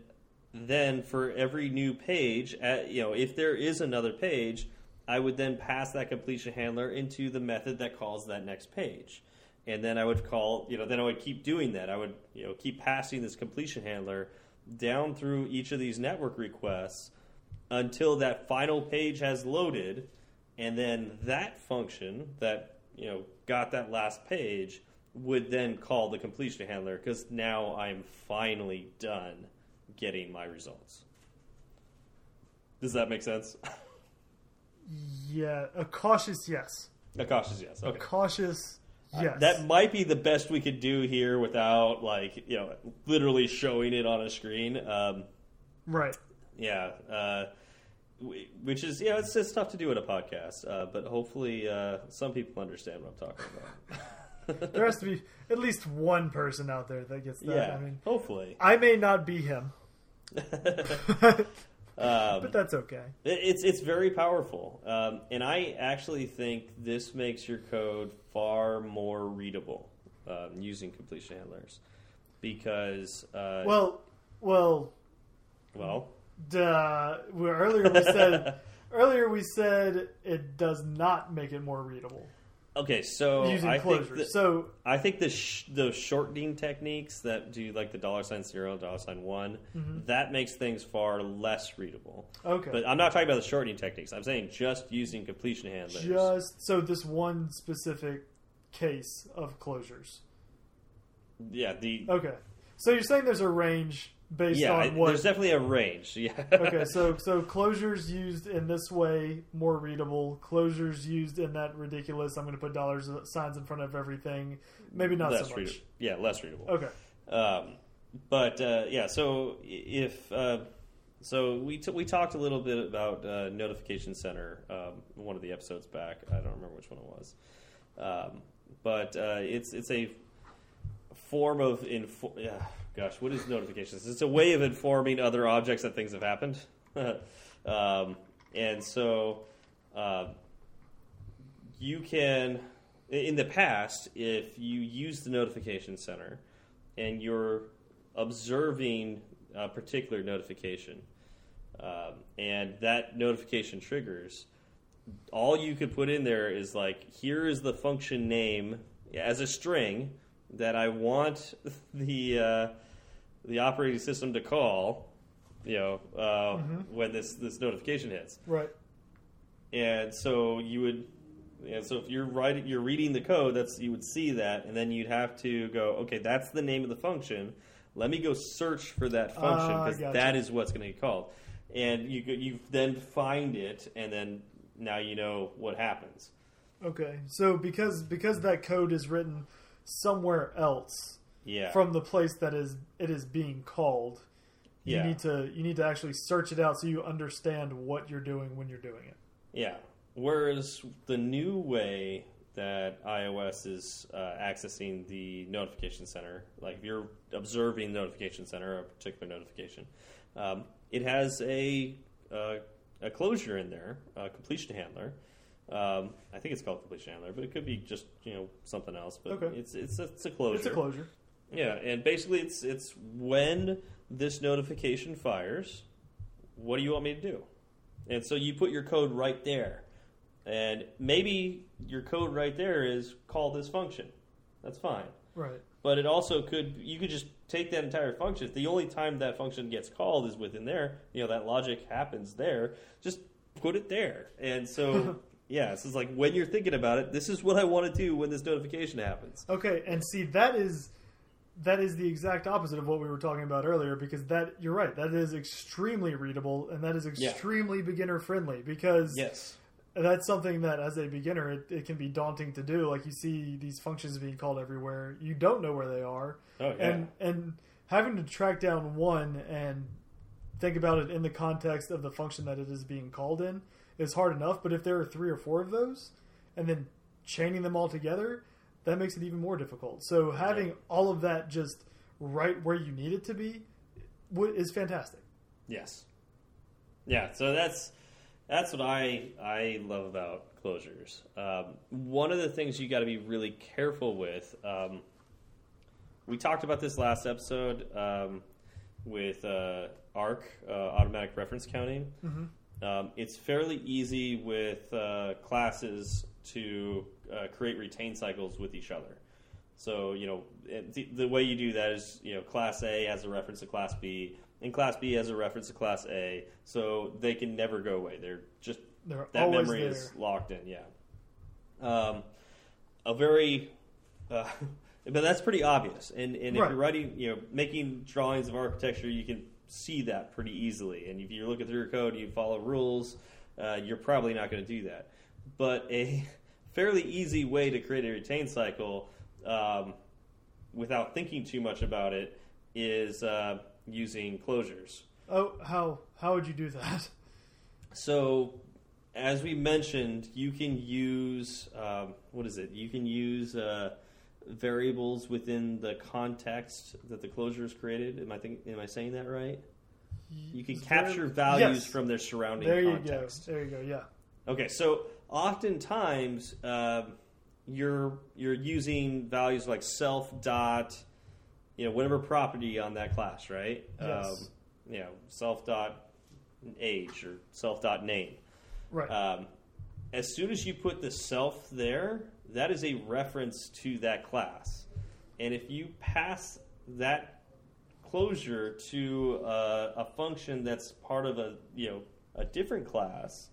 then for every new page, at, you know, if there is another page, I would then pass that completion handler into the method that calls that next page. And then I would call, you know, then I would keep doing that. I would, you know, keep passing this completion handler down through each of these network requests until that final page has loaded. And then that function that, you know, got that last page would then call the completion handler because now I'm finally done getting my results. Does that make sense? Yeah, a cautious yes. A cautious yes. A cautious yes. That might be the best we could do here without like you know literally showing it on a screen. Um, right. yeah, uh, which is yeah, it's just tough to do in a podcast. Uh, but hopefully, uh, some people understand what I'm talking about. *laughs* *laughs* There has to be at least one person out there that gets that. yeah, I mean, hopefully. I may not be him, *laughs* Um, but that's okay. It's it's very powerful, um, and I actually think this makes your code far more readable um, using completion handlers because uh, Well, well, well duh. earlier we said *laughs* earlier we said it does not make it more readable okay so using I think that- so I think the sh- the shortening techniques that do like the dollar sign zero dollar sign one that makes things far less readable. Mm-hmm. okay, But I'm not talking about the shortening techniques. I'm saying just using completion handlers. just so this one specific case of closures. yeah, the Okay, so you're saying there's a range based yeah, on what there's definitely a range. *laughs* Yeah. okay, so so closures used in this way more readable. Closures used in that ridiculous. I'm going to put dollars signs in front of everything. Maybe not less so much. readable. Yeah, less readable. Okay. Um, but uh, yeah, so if uh, so, we t- we talked a little bit about uh, Notification Center um, one of the episodes back. I don't remember which one it was, um, but uh, it's it's a form of info- yeah, gosh, what is notifications? It's a way of informing other objects that things have happened, *laughs* um, and so. Uh, you can in the past if you use the notification center and you're observing a particular notification um, and that notification triggers all you could put in there is like here is the function name as a string that i want the uh, the operating system to call you know uh, when this this notification hits Right. and so you would and so if you're writing you're reading the code that's you would see that and then you'd have to go okay that's the name of the function let me go search for that function Ah, because gotcha. that is what's going to get called and you you then find it and then now you know what happens Okay. So because because that code is written somewhere else yeah from the place that is it is being called, you Yeah. need to you need to actually search it out so you understand what you're doing when you're doing it. Yeah. Whereas the new way that iOS is uh, accessing the notification center, like if you're observing notification center, a particular notification, um, it has a uh, a closure in there, a completion handler. Um, I think it's called completion handler, but it could be just you know something else. But Okay. it's it's a, it's a closure. It's a closure. Yeah, and basically it's it's when this notification fires, what do you want me to do? And so you put your code right there. And maybe your code right there is call this function. That's fine. Right. But it also could you could just take that entire function. If the only time that function gets called is within there, you know, that logic happens there, just put it there. And so *laughs* yeah, so it's like when you're thinking about it, this is what I want to do when this notification happens. Okay, and see that is that is the exact opposite of what we were talking about earlier because that you're right that is extremely readable and that is extremely beginner friendly because Yes. that's something that as a beginner it, it can be daunting to do like you see these functions being called everywhere you don't know where they are Oh yeah. and and having to track down one and think about it in the context of the function that it is being called in is hard enough but if there are three or four of those and then chaining them all together that makes it even more difficult so having Yeah. all of that just right where you need it to be is fantastic Yes. Yeah, so that's that's what I I love about closures. Um, one of the things you got to be really careful with. Um, we talked about this last episode um, with uh, ARC, uh, automatic reference counting. Um, it's fairly easy with uh, classes to uh, create retain cycles with each other. So you know the, the way you do that is you know class A has a reference to class B, and class B has a reference to class A, so they can never go away. They're just they're that memory there is locked in. Yeah, um, a very, uh, *laughs* but that's pretty obvious. And and if Right. you're writing, you know, making drawings of architecture, you can see that pretty easily. And if you're looking through your code, you follow rules, uh, you're probably not going to do that. But a *laughs* fairly easy way to create a retain cycle um, without thinking too much about it is uh, using closures. oh how how would you do that *laughs* So, as we mentioned, you can use um, what is it? You can use uh, variables within the context that the closure is created. Am I think? Am I saying that right? You can capture values Yes. from their surrounding there you context. go there you go yeah Okay, so oftentimes um, you're you're using values like self dot, you know, whatever property on that class, right? Yes. Um, you know, self dot age or self dot name. right Um, as soon as you put the self there, that is a reference to that class, and if you pass that closure to uh, a function that's part of a you know a different class,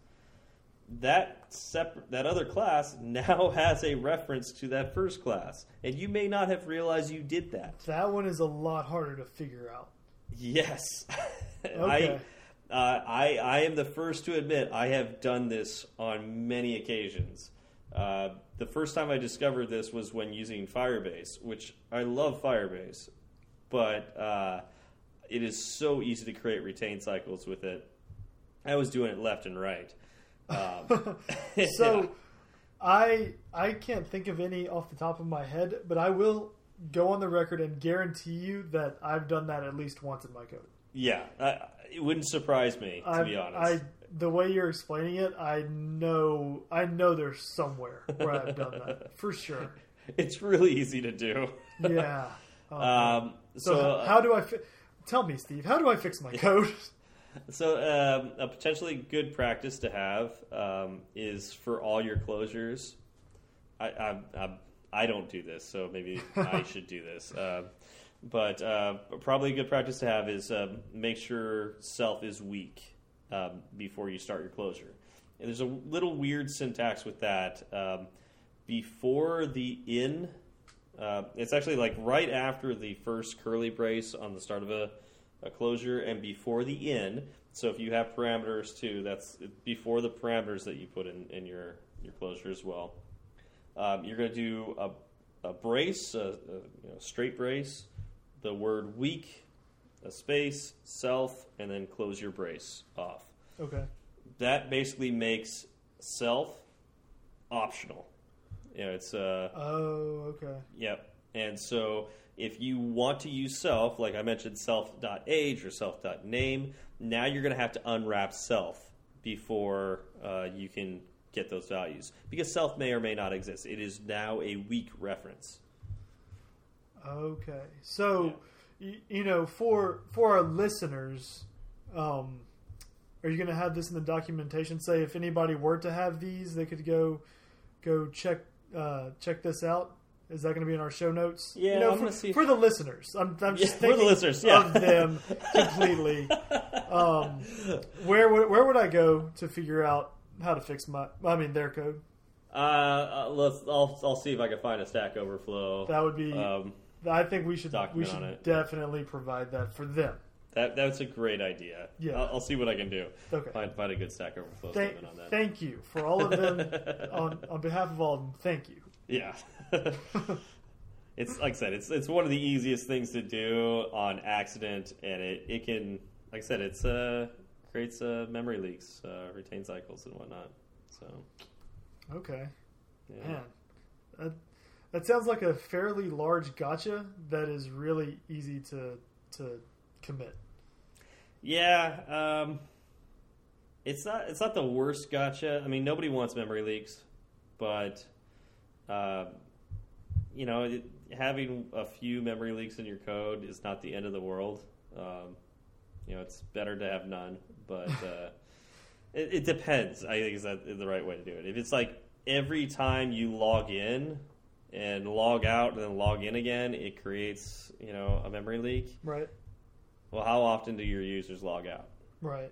that separate that other class *laughs* now has a reference to that first class, and you may not have realized you did that. that one is a lot harder to figure out Yes, *laughs* Okay. I, uh, I I am the first to admit I have done this on many occasions. Uh, the first time I discovered this was when using Firebase, which I love Firebase, but uh, it is so easy to create retain cycles with it. I was doing it left and right. Um, *laughs* *laughs* so I I can't think of any off the top of my head, but I will go on the record and guarantee you that I've done that at least once in my code. yeah, I, it wouldn't surprise me to I, be honest. I the way you're explaining it, I know I know there's somewhere where I've done that *laughs* for sure. it's really easy to do. Yeah. Oh, *laughs* Um, so, so, how, uh, how do I fi- tell me, Steve? How do I fix my *laughs* code? So, um, a potentially good practice to have um, is for all your closures. I, I, I, I don't do this, so maybe I should do this. Um but uh, probably a good practice to have is um, make sure self is weak um, before you start your closure. And there's a little weird syntax with that. Um, before the in, uh, it's actually like right after the first curly brace on the start of a, a closure and before the in. So if you have parameters too, that's before the parameters that you put in, in your, your closure as well. Um, you're going to do a, a brace, a, a you know, straight brace, the word weak, a space, self, and then close your brace off. Okay. That basically makes self optional. You know, it's uh, Oh, okay. Yep. And so if you want to use self, like I mentioned, self.age or self.name, now you're going to have to unwrap self before uh, you can get those values. Because self may or may not exist. It is now a weak reference. Okay. So, y you know, for for our listeners, um, are you going to have this in the documentation? Say, if anybody were to have these, they could go go check uh, check this out. Is that going to be in our show notes? Yeah, you know, I'm for, see- for the listeners. I'm, I'm Yeah, just for the listeners, yeah. of them completely. um, where would where would I go to figure out how to fix my? I mean, their code. Uh, uh, let's. I'll, I'll see if I can find a Stack Overflow. That would be um, I think we should we should it. definitely provide that for them. That that's a great idea. Yeah. I'll, I'll see what I can do. Okay. Find find a good Stack Overflow Thank, on that. thank you for all of them *laughs* on on behalf of all of them. Thank you. Yeah. *laughs* it's like I said, it's it's one of the easiest things to do on accident, and it, it can, like I said, it's uh creates uh, memory leaks, uh, retain cycles, and whatnot. So Okay, yeah. man, that, that sounds like a fairly large gotcha that is really easy to to commit. Yeah, um, it's not it's not the worst gotcha. I mean, nobody wants memory leaks, but uh, you know, it, having a few memory leaks in your code is not the end of the world. Um, you know, it's better to have none, but uh, *laughs* it, it depends. I think is that the right way to do it. If it's like every time you log in and log out and then log in again, it creates you know a memory leak. Right, Well, how often do your users log out? right.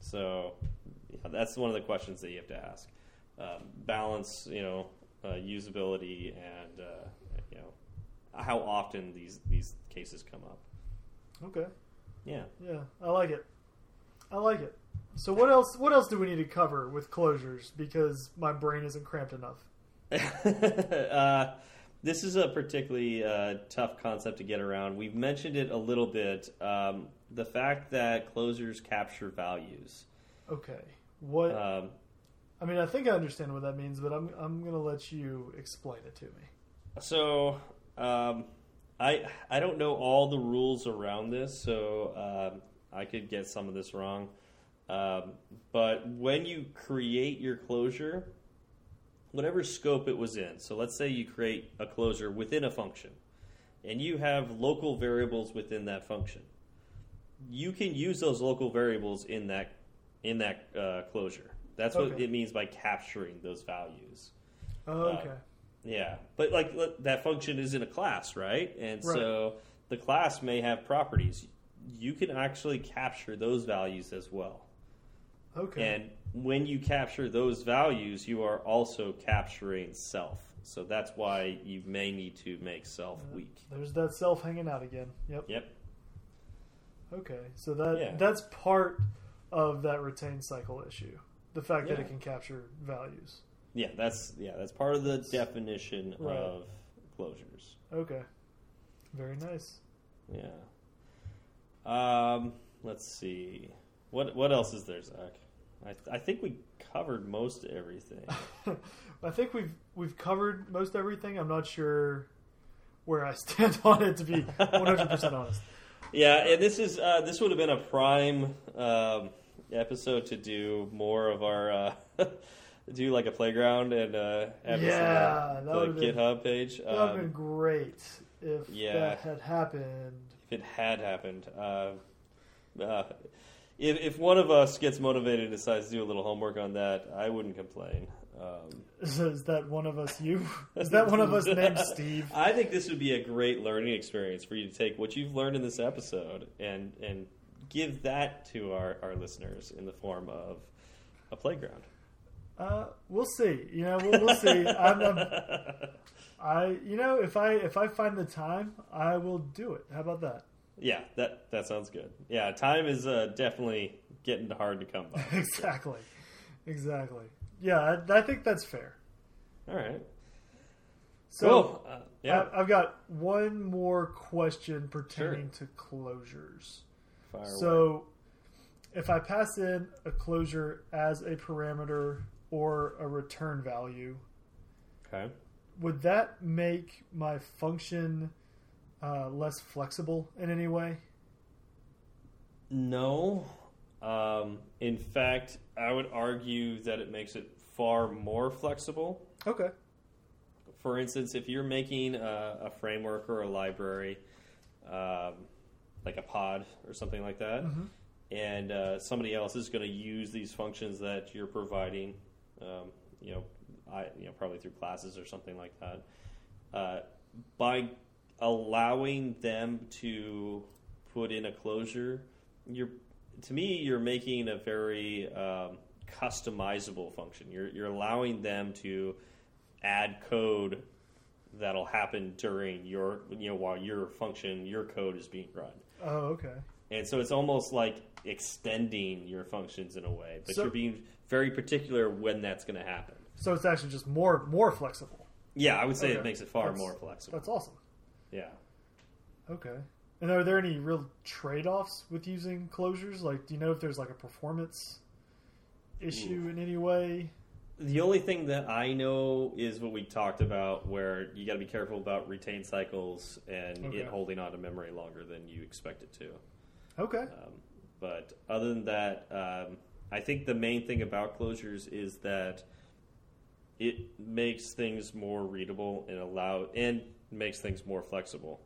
So yeah, that's one of the questions that you have to ask. Um, balance, you know, uh, usability and uh, you know how often these these cases come up. Okay, Yeah. yeah, I like it. I like it. So what else? What else do we need to cover with closures? Because my brain isn't cramped enough. *laughs* uh, this is a particularly uh, tough concept to get around. We've mentioned it a little bit. Um, the fact that closures capture values. Okay, what? Um, I mean, I think I understand what that means, but I'm I'm gonna let you explain it to me. So um, I I don't know all the rules around this, so um, I could get some of this wrong. Um, but when you create your closure, whatever scope it was in, so let's say you create a closure within a function, and you have local variables within that function, you can use those local variables in that in that uh, closure. That's what it means by capturing those values. Oh, okay. Yeah, but like that function is in a class, right? And Right. so the class may have properties. You can actually capture those values as well. Okay. And when you capture those values, you are also capturing self. So that's why you may need to make self weak. There's that self hanging out again. Yep. Yep. Okay. So that Yeah. that's part of that retain cycle issue. The fact that it can capture values. Yeah, that's yeah, that's part of the definition Right. of closures. Okay. Very nice. Yeah. Um, let's see. What what else is there, Zach? I I think we covered most everything. *laughs* I think we've we've covered most everything. I'm not sure where I *laughs* stand on it to be 100 percent *laughs* honest. yeah, and this is uh, this would have been a prime um, episode to do more of our uh, do like a playground and uh, have Yeah, the, would've been- GitHub page. That would have Um, been great if yeah. that had happened. if it had happened. Uh, uh, if, if one of us gets motivated and decides to do a little homework on that, I wouldn't complain. Um, Is, that one of us? You? Is that one of us named *laughs* Steve? I think this would be a great learning experience for you to take what you've learned in this episode and and give that to our, our listeners in the form of a playground. Uh, we'll see. You know, we'll, we'll see. I'm, I'm, *laughs* I, you know, if I if I find the time, I will do it. How about that? Yeah, that that sounds good. Yeah, time is uh, definitely getting hard to come by. *laughs* exactly, exactly. Yeah, I, I think that's fair. All right. So cool. Uh, yeah. I, I've got one more question pertaining to closures. Fire away. So, if I pass in a closure as a parameter or a return value, okay. would that make my function uh, less flexible in any way? No. Um, in fact, I would argue that it makes it far more flexible. Okay. For instance, if you're making a, a framework or a library, um, like a pod or something like that, Mhm. and uh, somebody else is going to use these functions that you're providing, um, you know, I, you know, probably through classes or something like that, uh, by allowing them to put in a closure, you're to me you're making a very um, customizable function. You're you're allowing them to add code that'll happen during your you know while your function your code is being run. Oh, okay. And so it's almost like extending your functions in a way, but So- you're being very particular when that's going to happen. So it's actually just more more flexible. Yeah, I would say Okay. it makes it far That's- more flexible. That's awesome. Yeah. Okay. And are there any real trade offs with using closures? Like, do you know if there's like a performance issue in any way? The only thing that I know is what we talked about, where you got to be careful about retain cycles and Okay. it holding on to memory longer than you expect it to. Okay. Um, but other than that, um, I think the main thing about closures is that it makes things more readable and allow and makes things more flexible.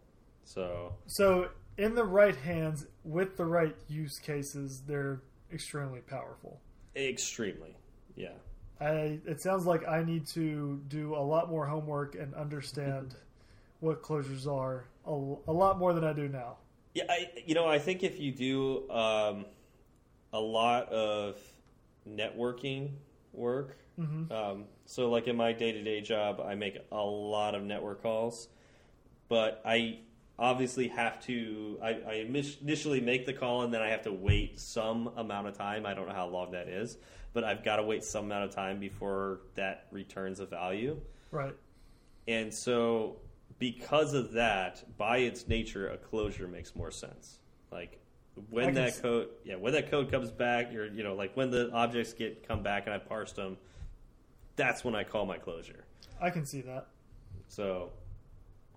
So So, in the right hands, with the right use cases, they're extremely powerful. extremely, yeah. I, it sounds like I need to do a lot more homework and understand *laughs* what closures are a, a lot more than I do now. Yeah, I you know I think if you do um, a lot of networking work, hmm um, so like in my day to day job, I make a lot of network calls, but I obviously have to. I, I initially make the call and then I have to wait some amount of time. I don't know how long that is, but I've got to wait some amount of time before that returns a value. Right. And so, because of that, by its nature, a closure makes more sense. Like when that code, yeah, when that code comes back, you're, you know, like when the objects get come back and I parsed them, that's when I call my closure. I can see that. So,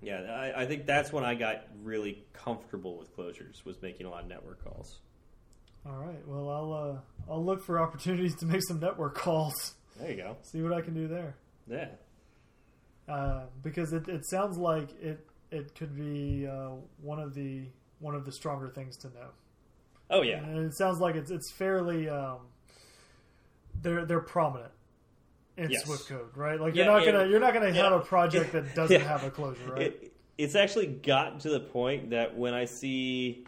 yeah, I, I think that's when I got really comfortable with closures was making a lot of network calls. All right. Well, I'll uh, I'll look for opportunities to make some network calls. There you go. See what I can do there. Yeah, Uh, because it, it sounds like it it could be uh, one of the one of the stronger things to know. oh yeah, And it sounds like it's it's fairly um, they're they're prominent in Yes. Swift code, right? Like Yeah, you're not gonna you're not gonna have a project that *laughs* doesn't Yeah. have a closure, right? It, it's actually gotten to the point that when I see,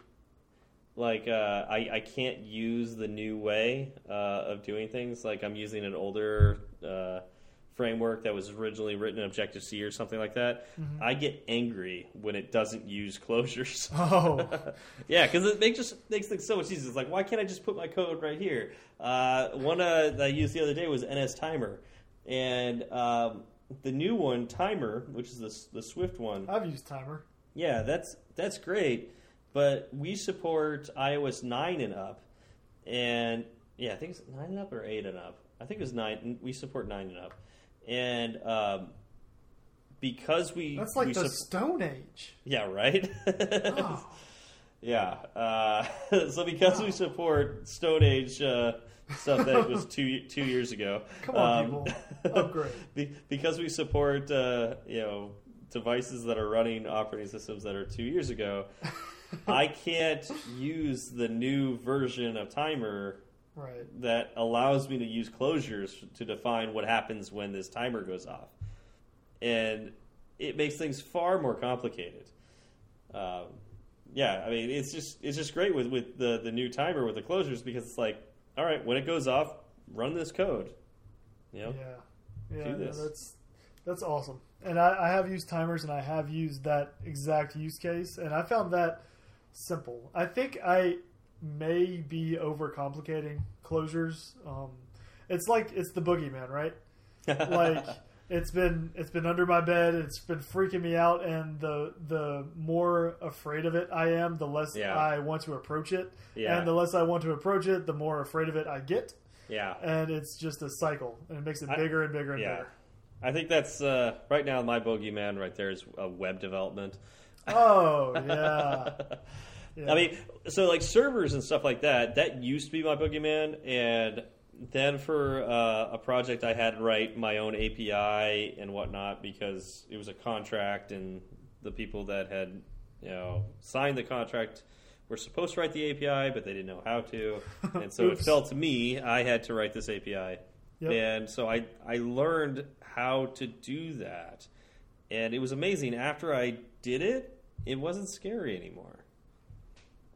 like, uh, I, I can't use the new way uh, of doing things. Like, I'm using an older uh, framework that was originally written in Objective C or something like that. Mm-hmm. I get angry when it doesn't use closures. *laughs* oh, *laughs* yeah, because it makes just makes things so much easier. It's like, why can't I just put my code right here? Uh, one uh, that I used the other day was NS Timer, and um, the new one, Timer, which is the the Swift one. I've used timer. Yeah, that's that's great, but we support iOS nine and up, and yeah, I think it's nine and up or eight and up. I think it was nine. We support nine and up, and um, because we That's like we the sup- Stone Age. yeah right. *laughs* Oh, Yeah. Uh, *laughs* so because we support Stone Age uh, stuff that was *laughs* two two years ago, come on, um, people, *laughs* upgrade. be, because we support uh, you know devices that are running operating systems that are two years ago, *laughs* I can't use the new version of Timer Right. that allows me to use closures to define what happens when this timer goes off, and it makes things far more complicated. Um, yeah, I mean it's just it's just great with with the the new timer with the closures because it's like, all right, when it goes off, run this code. You know, Yeah. Yeah. Do no, this. that's that's awesome. And I, I have used timers, and I have used that exact use case, and I found that simple. I think I may be overcomplicating closures. Um, it's like it's the boogeyman, right? *laughs* like it's been it's been under my bed it's been freaking me out and the the more afraid of it i am the less Yeah. i want to approach it Yeah. and the less i want to approach it the more afraid of it i get yeah. and it's just a cycle and it makes it I- bigger and bigger and Yeah. bigger I think that's uh, right now my bogeyman right there is uh, web development. oh yeah, *laughs* yeah. I mean, so like servers and stuff like that, that used to be my boogeyman. And then for uh, a project, I had to write my own API and whatnot because it was a contract, and the people that had you know signed the contract were supposed to write the API, but they didn't know how to, *laughs* and so it fell to me. I had to write this API, Yep. and so I I learned how to do that, and it was amazing. After I did it, it wasn't scary anymore.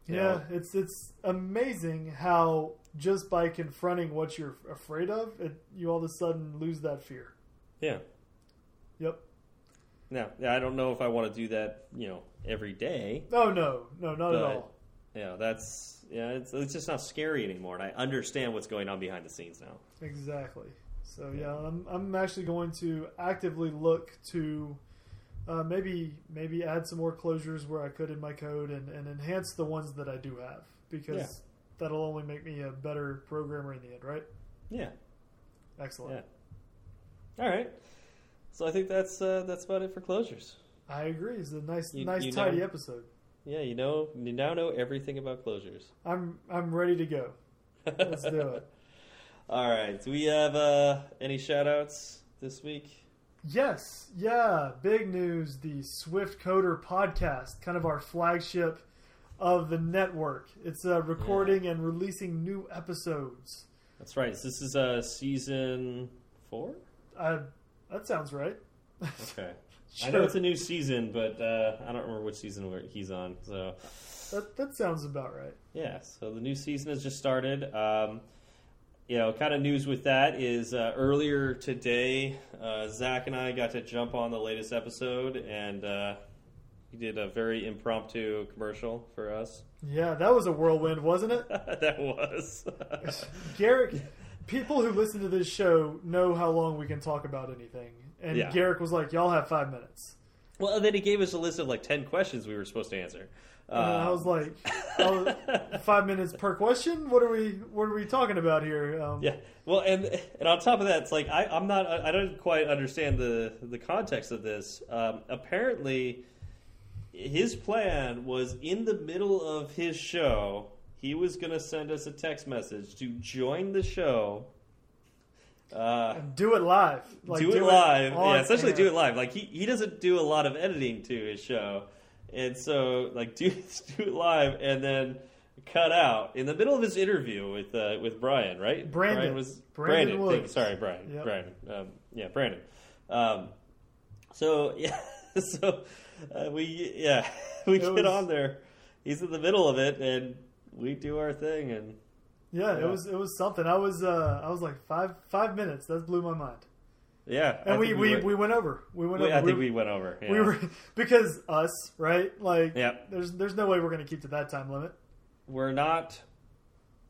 yeah it's it's amazing how just by confronting what you're afraid of it, you all of a sudden lose that fear Yeah. yep No, yeah, I don't know if I want to do that, you know, every day. Oh no, no, not at all. Yeah, that's yeah, it's it's just not scary anymore, and I understand what's going on behind the scenes now. Exactly. So yeah, I'm I'm actually going to actively look to uh, maybe maybe add some more closures where I could in my code and, and enhance the ones that I do have because Yeah. That'll only make me a better programmer in the end, right? Yeah, Excellent. yeah. All right. So I think that's uh, that's about it for closures. I agree. It's a nice You- nice you tidy know- episode. Yeah, you know, you now know everything about closures. I'm I'm ready to go. Let's do it. *laughs* All right. Do we have uh, any shout outs this week? Yes, yeah, big news. The Swift Coder podcast, kind of our flagship of the network. It's uh, recording and releasing new episodes. That's right. This is uh, season four. Uh, that sounds right. Okay. *laughs* I know it's a new season, but uh, I don't remember which season he's on. So that, that sounds about right. yeah, so the new season has just started. Um, you know, kind of news with that is uh, earlier today, uh, Zach and I got to jump on the latest episode, and uh, he did a very impromptu commercial for us. Yeah, that was a whirlwind, wasn't it? *laughs* that was. *laughs* Garrick, people who listen to this show know how long we can talk about anything. And Yeah. Garrick was like, y'all have five minutes. well, and then he gave us a list of like ten questions we were supposed to answer. And I was like, I was- *laughs* five minutes per question? What are we what are we talking about here? Um, Yeah. Well, and and on top of that, it's like I, I'm not. I don't quite understand the the context of this. Um, apparently, his plan was in the middle of his show. He was going to send us a text message to join the show. Uh, do it live. Like, do it live. on Yeah, essentially do it live. Like he, he doesn't do a lot of editing to his show. And so like *laughs* do do it live and then cut out in the middle of his interview with uh, with Brian, right? Brandon. Brian was Brandon Brandon. Thank- sorry, Brian. Yep. Brian. Um, yeah, Brandon. Um, so *laughs* yeah, so uh, we yeah *laughs* we It get was- on there. He's in the middle of it, and we do our thing, and Yeah, Yeah. it was it was something. I was uh, I was like five five minutes. That blew my mind. yeah. And we, we, went- we went over. We went we- over. I think we went over. Yeah. we were *laughs* because us right like yeah. there's there's no way we're going to keep to that time limit. We're not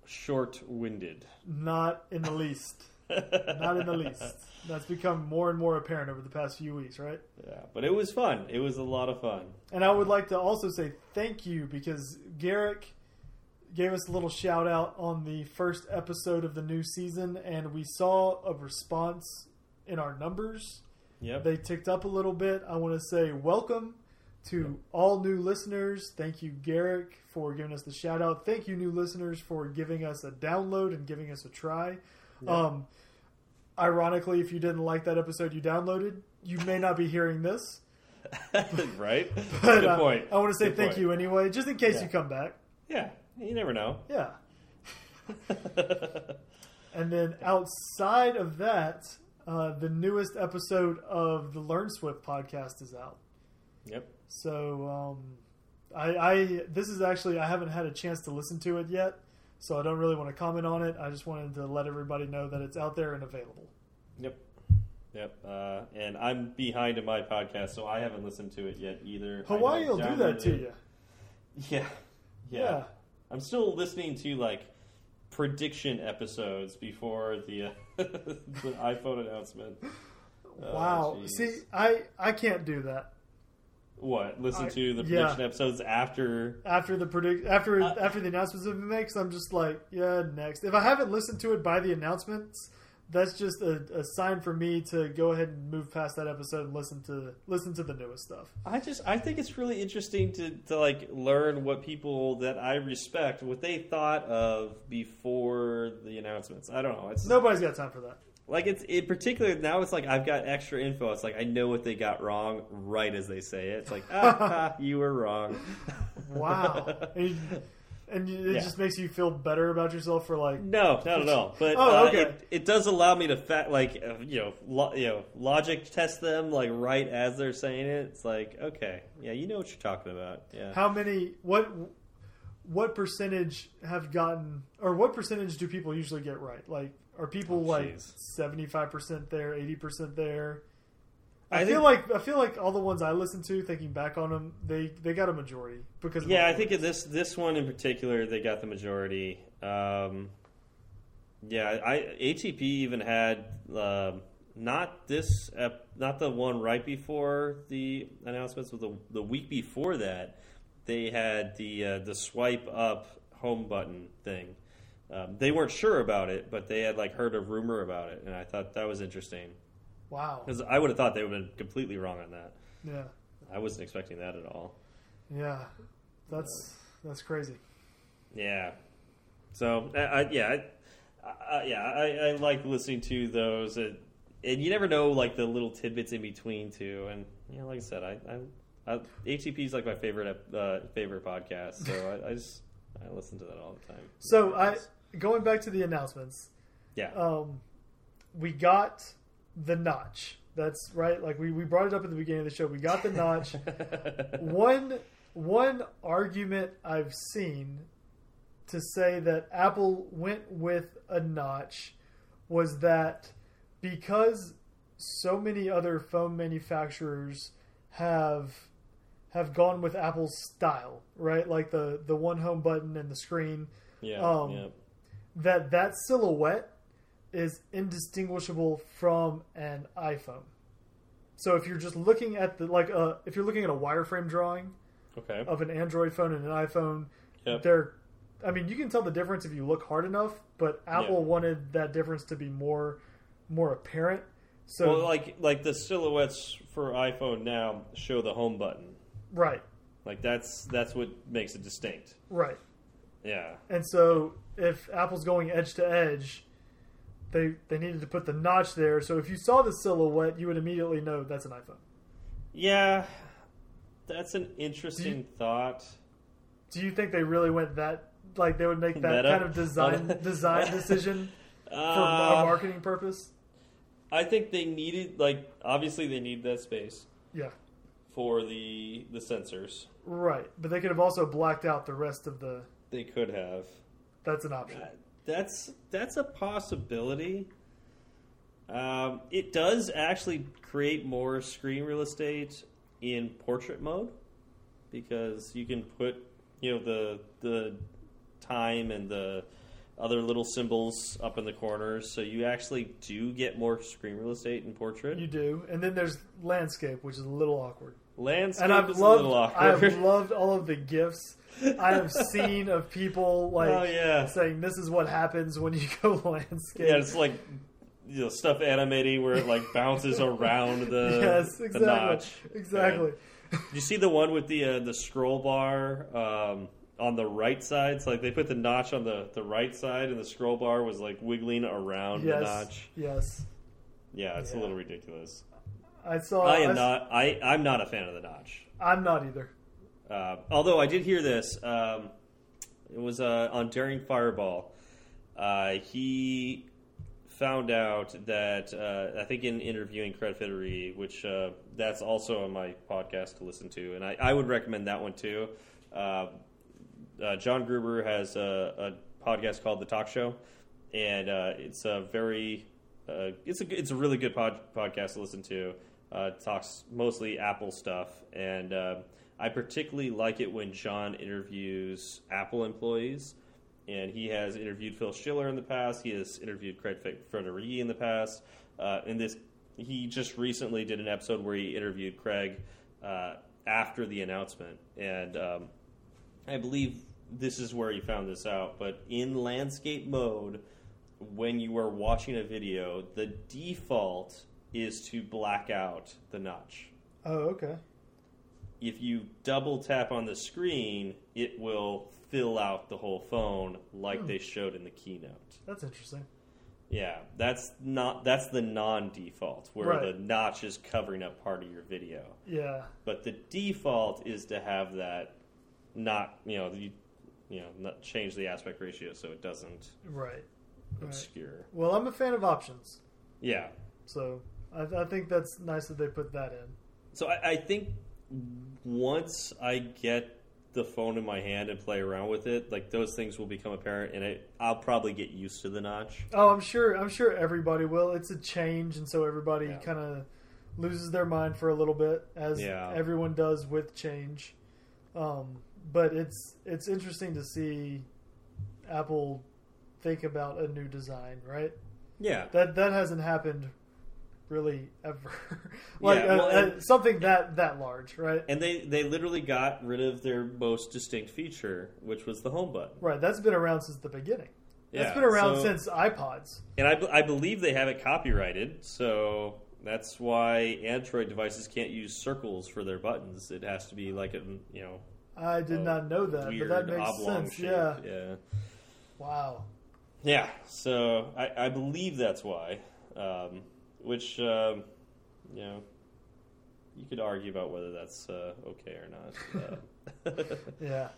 short-winded. Not in the least. *laughs* Not in the least. That's become more and more apparent over the past few weeks, right? Yeah, but it was fun. It was a lot of fun. And I would like to also say thank you because Garrick gave us a little shout out on the first episode of the new season, and we saw a response in our numbers. Yep. They ticked up a little bit. I want to say welcome to all new listeners. Thank you, Garrick, for giving us the shout out. Thank you, new listeners, for giving us a download and giving us a try. Yeah. Um, ironically, if you didn't like that episode you downloaded, you may not be hearing this. *laughs* right? *laughs* But Good uh, point. I want to say Good thank point. you anyway, just in case Yeah. you come back. Yeah, you never know. Yeah. *laughs* And then outside of that, uh, the newest episode of the Learn Swift podcast is out. yep. So um, I, I this is actually I haven't had a chance to listen to it yet, so I don't really want to comment on it. I just wanted to let everybody know that it's out there and available. Yep. Yep. Uh, and I'm behind in my podcast, so I haven't listened to it yet either. Hawaii will do that to it. you. *laughs* Yeah. yeah. Yeah. I'm still listening to like prediction episodes before the, uh, *laughs* the iPhone announcement. *laughs* Oh, wow. jeez. See, I I can't do that. What? Listen I- to the yeah. prediction episodes after After the predict after Uh, after the announcements have been made, 'cause I'm just like, yeah, next. If I haven't listened to it by the announcements, that's just a, a sign for me to go ahead and move past that episode and listen to listen to the newest stuff. I just I think it's really interesting to to like learn what people that I respect what they thought of before the announcements. I don't know. It's Nobody's got time for that. Like it's in particular now. It's like I've got extra info. It's like I know what they got wrong right as they say it. It's like ah, *laughs* you were wrong. Wow. *laughs* and and it Yeah. just makes you feel better about yourself for like No, not at all. But *laughs* Oh, uh, okay. it, it does allow me to fa- like uh, you know lo- you know logic test them like right as they're saying it. It's like okay, yeah, you know what you're talking about. Yeah. how many what what percentage have gotten or what percentage do people usually get right? Like are people Oh, like seventy five percent there, eighty percent there? I, I feel think- like I feel like all the ones I listened to, thinking back on them, they they got a majority because Yeah, I think in this this one in particular, they got the majority. Um, yeah, I ATP even had um not this, ep- not the one right before the announcements, but the the week before that, they had the uh, the swipe up home button thing. Um, they weren't sure about it, but they had like heard a rumor about it, and I thought that was interesting wow. because I would have thought they would have been completely wrong on that. Yeah, I wasn't expecting that at all. yeah, that's that's crazy. Yeah. So I, I yeah, I, I, yeah, I, I like listening to those, and, and you never know like the little tidbits in between too. And you know, like I said, I, I, I ATP is like my favorite uh, favorite podcast, so I, I just I listen to that all the time. So I going back to the announcements, yeah, um, we got the notch. That's right. Like we, we brought it up at the beginning of the show. We got the notch. *laughs* one one argument I've seen to say that Apple went with a notch was that because so many other phone manufacturers have have gone with Apple's style, right? Like the the one home button and the screen yeah, um, yeah, that that silhouette is indistinguishable from an iPhone. So if you're just looking at the like uh, if you're looking at a wireframe drawing okay, of an Android phone and an iPhone, Yep. they're I mean you can tell the difference if you look hard enough, but Apple Yeah. wanted that difference to be more more apparent. So well, like like the silhouettes for iPhone now show the home button. right, Like that's that's what makes it distinct. right. Yeah, And so if Apple's going edge to edge, they they needed to put the notch there. So if you saw the silhouette, you would immediately know that's an iPhone. yeah, that's an interesting thought. Do you think they really went that like they would make that Meta? kind of design *laughs* design decision *laughs* for Uh, a marketing purpose? I think they needed like obviously they need that space Yeah, for the the sensors. right. But they could have also blacked out the rest of the. They could have. That's an option. That's that's a possibility. Um, it does actually create more screen real estate in portrait mode because you can put you know the the time and the other little symbols up in the corners, so you actually do get more screen real estate in portrait. You do, and then there's landscape, which is a little awkward. Landscape And I've is a little loved, I've *laughs* loved all of the gifs I have seen of people like oh yeah, saying this is what happens when you go *laughs* landscape. yeah. It's like you know stuff animating where it like bounces *laughs* around the yes, the exactly, notch. exactly. You see the one with the uh, the scroll bar um, on the right side? So like they put the notch on the, the right side, and the scroll bar was like wiggling around yes, the notch. yes. Yeah, it's Yeah. a little ridiculous. I saw. I am s- not. I I'm not a fan of the notch. I'm not either. Uh, although I did hear this. Um, it was uh, on Daring Fireball. Uh, he found out that uh, I think in interviewing Craig Federighi, which uh, that's also on my podcast to listen to, and I, I would recommend that one too. Uh, uh, John Gruber has a, a podcast called The Talk Show, and uh, it's a very uh, it's a it's a really good pod, podcast to listen to. Uh, talks mostly Apple stuff, and uh, I particularly like it when John interviews Apple employees. And he has interviewed Phil Schiller in the past. He has interviewed Craig Federighi in the past. Uh, and this, he just recently did an episode where he interviewed Craig uh, after the announcement, and um, I believe this is where he found this out. But in landscape mode, when you are watching a video, the default is to black out the notch. Oh, okay. If you double tap on the screen, it will fill out the whole phone like Hmm. they showed in the keynote. That's interesting. Yeah, that's not that's the non-default where Right. the notch is covering up part of your video. Yeah. But the default is to have that not, you know, you, you know, not change the aspect ratio so it doesn't Right. Right. obscure. Well, I'm a fan of options, Yeah. so I, I think that's nice that they put that in. So I, I think once I get the phone in my hand and play around with it, like those things will become apparent, and it, I'll probably get used to the notch. Oh, I'm sure. I'm sure everybody will. It's a change, and so everybody Yeah. kind of loses their mind for a little bit, as Yeah. everyone does with change. Um, but it's it's interesting to see Apple think about a new design, right? Yeah, That that hasn't happened really ever. *laughs* like Yeah, well, uh, uh, and- something that that large, right? and they they literally got rid of their most distinct feature, which was the home button. Right. That's been around since the beginning. That's Yeah, been around so- since iPods. And I, I believe they have it copyrighted, so that's why Android devices can't use circles for their buttons. It has to be like a you know I did not know that, but that makes sense. shape. Yeah. yeah, Wow. yeah. So I, I believe that's why. Um, which um, you know you could argue about whether that's uh, okay or not. *laughs* Uh, Yeah.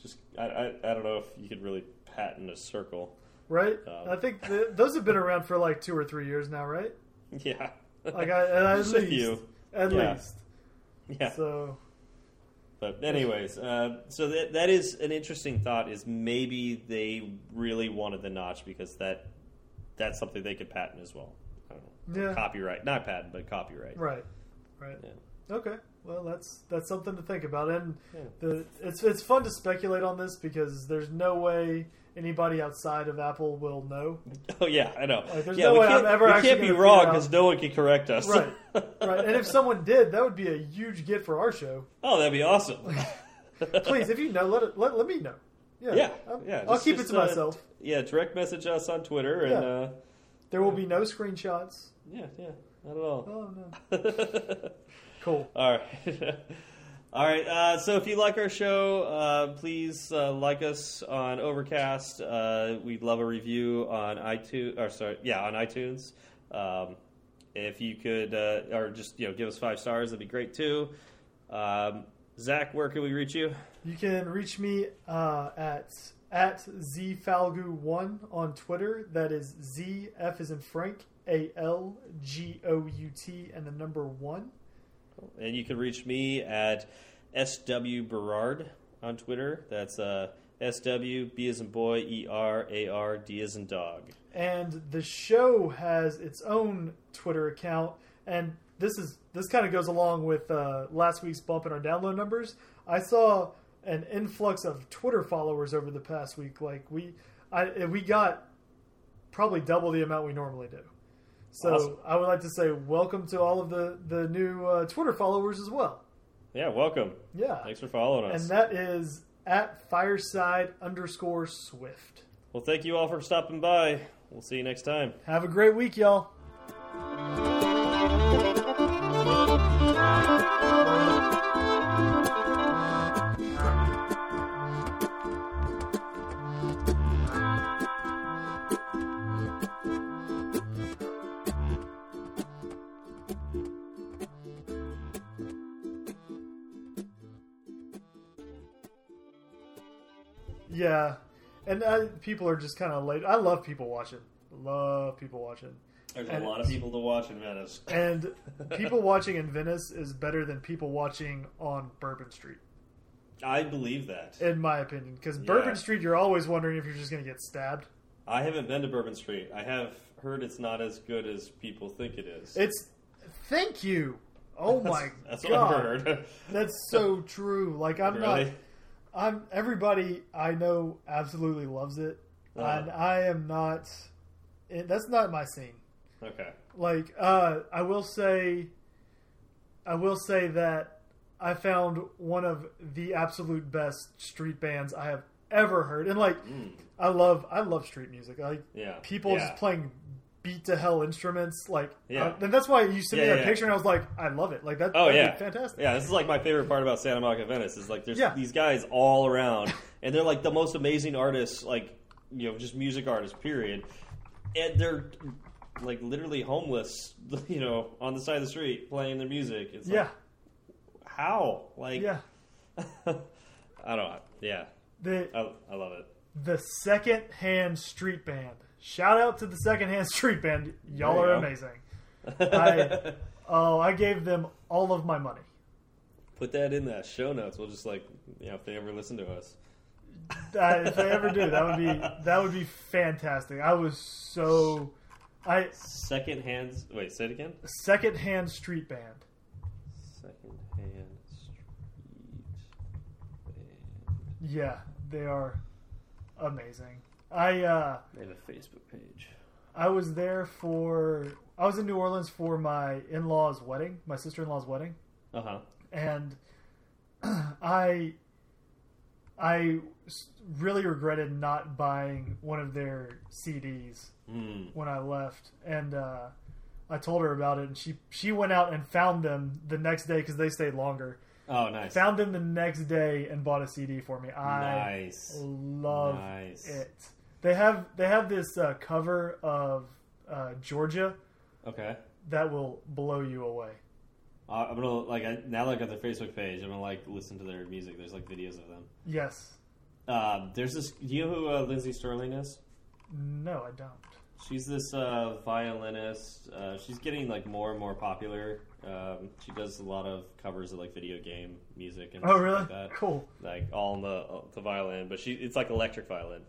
just I, I I don't know if you could really patent a circle. Right. Um, I think th those have been around for like two or three years now, right? *laughs* Yeah. Like I, at Just a least. few. At Yeah. least. Yeah. So But anyways, uh, so that that is an interesting thought. Is maybe they really wanted the notch because that that's something they could patent as well. I don't know. Yeah. Copyright, not patent, but copyright. right. Right. Yeah. Okay. Well, that's that's something to think about, and Yeah. the it's it's fun to speculate on this because there's no way anybody outside of Apple will know. *laughs* Oh yeah, I know. Like, there's yeah, no we way can't, I'm ever we can't be wrong because no one can correct us. Right. *laughs* Right. And if someone did, that would be a huge get for our show. oh, that'd be awesome. *laughs* Please, if you know, let it, let, let me know. Yeah. Yeah, I'll, yeah. I'll just- keep just, it to uh, myself. yeah, direct message us on Twitter and uh, There will be no screenshots. Yeah, yeah, not at all. Oh no. *laughs* Cool. All right. *laughs* All right. Uh, so if you like our show, uh, please uh, like us on Overcast. Uh, we'd love a review on iTunes. Or sorry, yeah, on iTunes. Um, if you could, uh, or just you know, give us five stars, that'd be great too. Um, Zach, where can we reach you? You can reach me uh, at at zfalgout1 on Twitter. That is Z F is in Frank A L G O U T and the number one. And you can reach me at SW Berard on Twitter. That's uh, SW B as in boy, E R A R D as in dog. And the show has its own Twitter account, and this is this kind of goes along with uh, last week's bump in our download numbers. I saw an influx of Twitter followers over the past week. Like we, I we got probably double the amount we normally do. So Awesome. I would like to say welcome to all of the the new uh, Twitter followers as well. Yeah, welcome. Yeah, Thanks for following us. and that is at fireside underscore swift. Well, thank you all for stopping by. We'll see you next time. Have a great week, y'all. And uh, people are just kind of late. I love people watching. Love people watching. There's And a lot of people to watch in Venice. *laughs* And people watching in Venice is better than people watching on Bourbon Street, I believe that. in my opinion. Because Yeah. Bourbon Street, you're always wondering if you're just going to get stabbed. I haven't been to Bourbon Street. I have heard it's not as good as people think it is. It's thank you. Oh *laughs* That's- my That's god, what I've heard. that's so true. Like I'm *laughs* really? not. I'm everybody I know absolutely loves it, Uh-huh. and I am not. It, that's not my scene. Okay. Like uh, I will say, I will say that I found one of the absolute best street bands I have ever heard, and like Mm. I love I love street music. Like Yeah. people Yeah. just playing beat to hell instruments, like Yeah. uh, and that's why you sent me that yeah. picture, and I was like, I love it. Like that. Oh yeah, fantastic. Yeah, this is like my favorite part about Santa Monica Venice is like there's Yeah. these guys all around, and they're like the most amazing artists, like you know, just music artists. Period. And they're like literally homeless, *laughs* you know, on the side of the street playing their music. It's Yeah, like, how? Like, yeah. *laughs* I don't. know. Yeah, The I, I love it. the second hand street band. Shout out to the Secondhand *laughs* street band. Y'all are go. amazing. I- *laughs* Oh, I gave them all of my money. Put that in the show notes. We'll just like, you know, if they ever listen to us. Uh, if they ever do, that would be that would be fantastic. I was so I Second hands. Wait, say it again. secondhand street band. Second hand street band. Yeah, they are amazing. I uh, They have a Facebook page. I was there for I was in New Orleans for my in law's wedding, my sister in law's wedding, Uh huh. and *clears throat* I I really regretted not buying one of their CDs Hmm. when I left, and uh, I told her about it, and she she went out and found them the next day because they stayed longer. Oh, nice. Found them the next day and bought a CD for me. I nice. love Nice. it. They have they have this uh, cover of uh, Georgia Okay. that will blow you away. Uh, I'm gonna like I, now that I got their Facebook page. I'm gonna like listen to their music. There's like videos of them. Yes. Um, there's this. Do you know who uh, Lindsey Stirling is? No, I don't. She's this uh, violinist. Uh, she's getting like more and more popular. Um, she does a lot of covers of like video game music and Oh, really? like. Cool. Like all on the uh, the violin, but she it's like electric violin,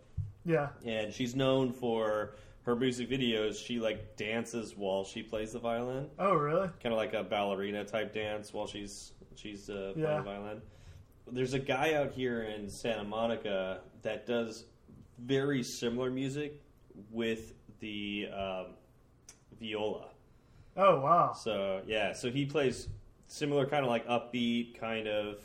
Yeah. and she's known for her music videos. She like dances while she plays the violin, Oh, really? kind of like a ballerina type dance while she's she's uh, playing Yeah. the violin. There's a guy out here in Santa Monica that does very similar music with the um, viola. Oh, wow. So yeah, so he plays similar kind of like upbeat, kind of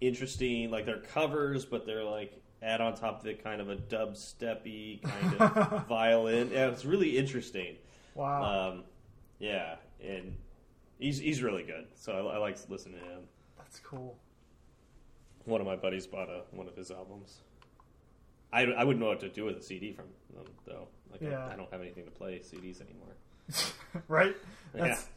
interesting. Like they're covers, but they're like add on top of it kind of a dubsteppy kind of *laughs* violin. Yeah, it's really interesting. Wow. Um, yeah, and he's he's really good. So I, I like listening to him. That's cool. One of my buddies bought a, one of his albums. I, I wouldn't know what to do with a CD from them though. Like Yeah. I, I don't have anything to play CDs anymore. *laughs* right? Yeah. That's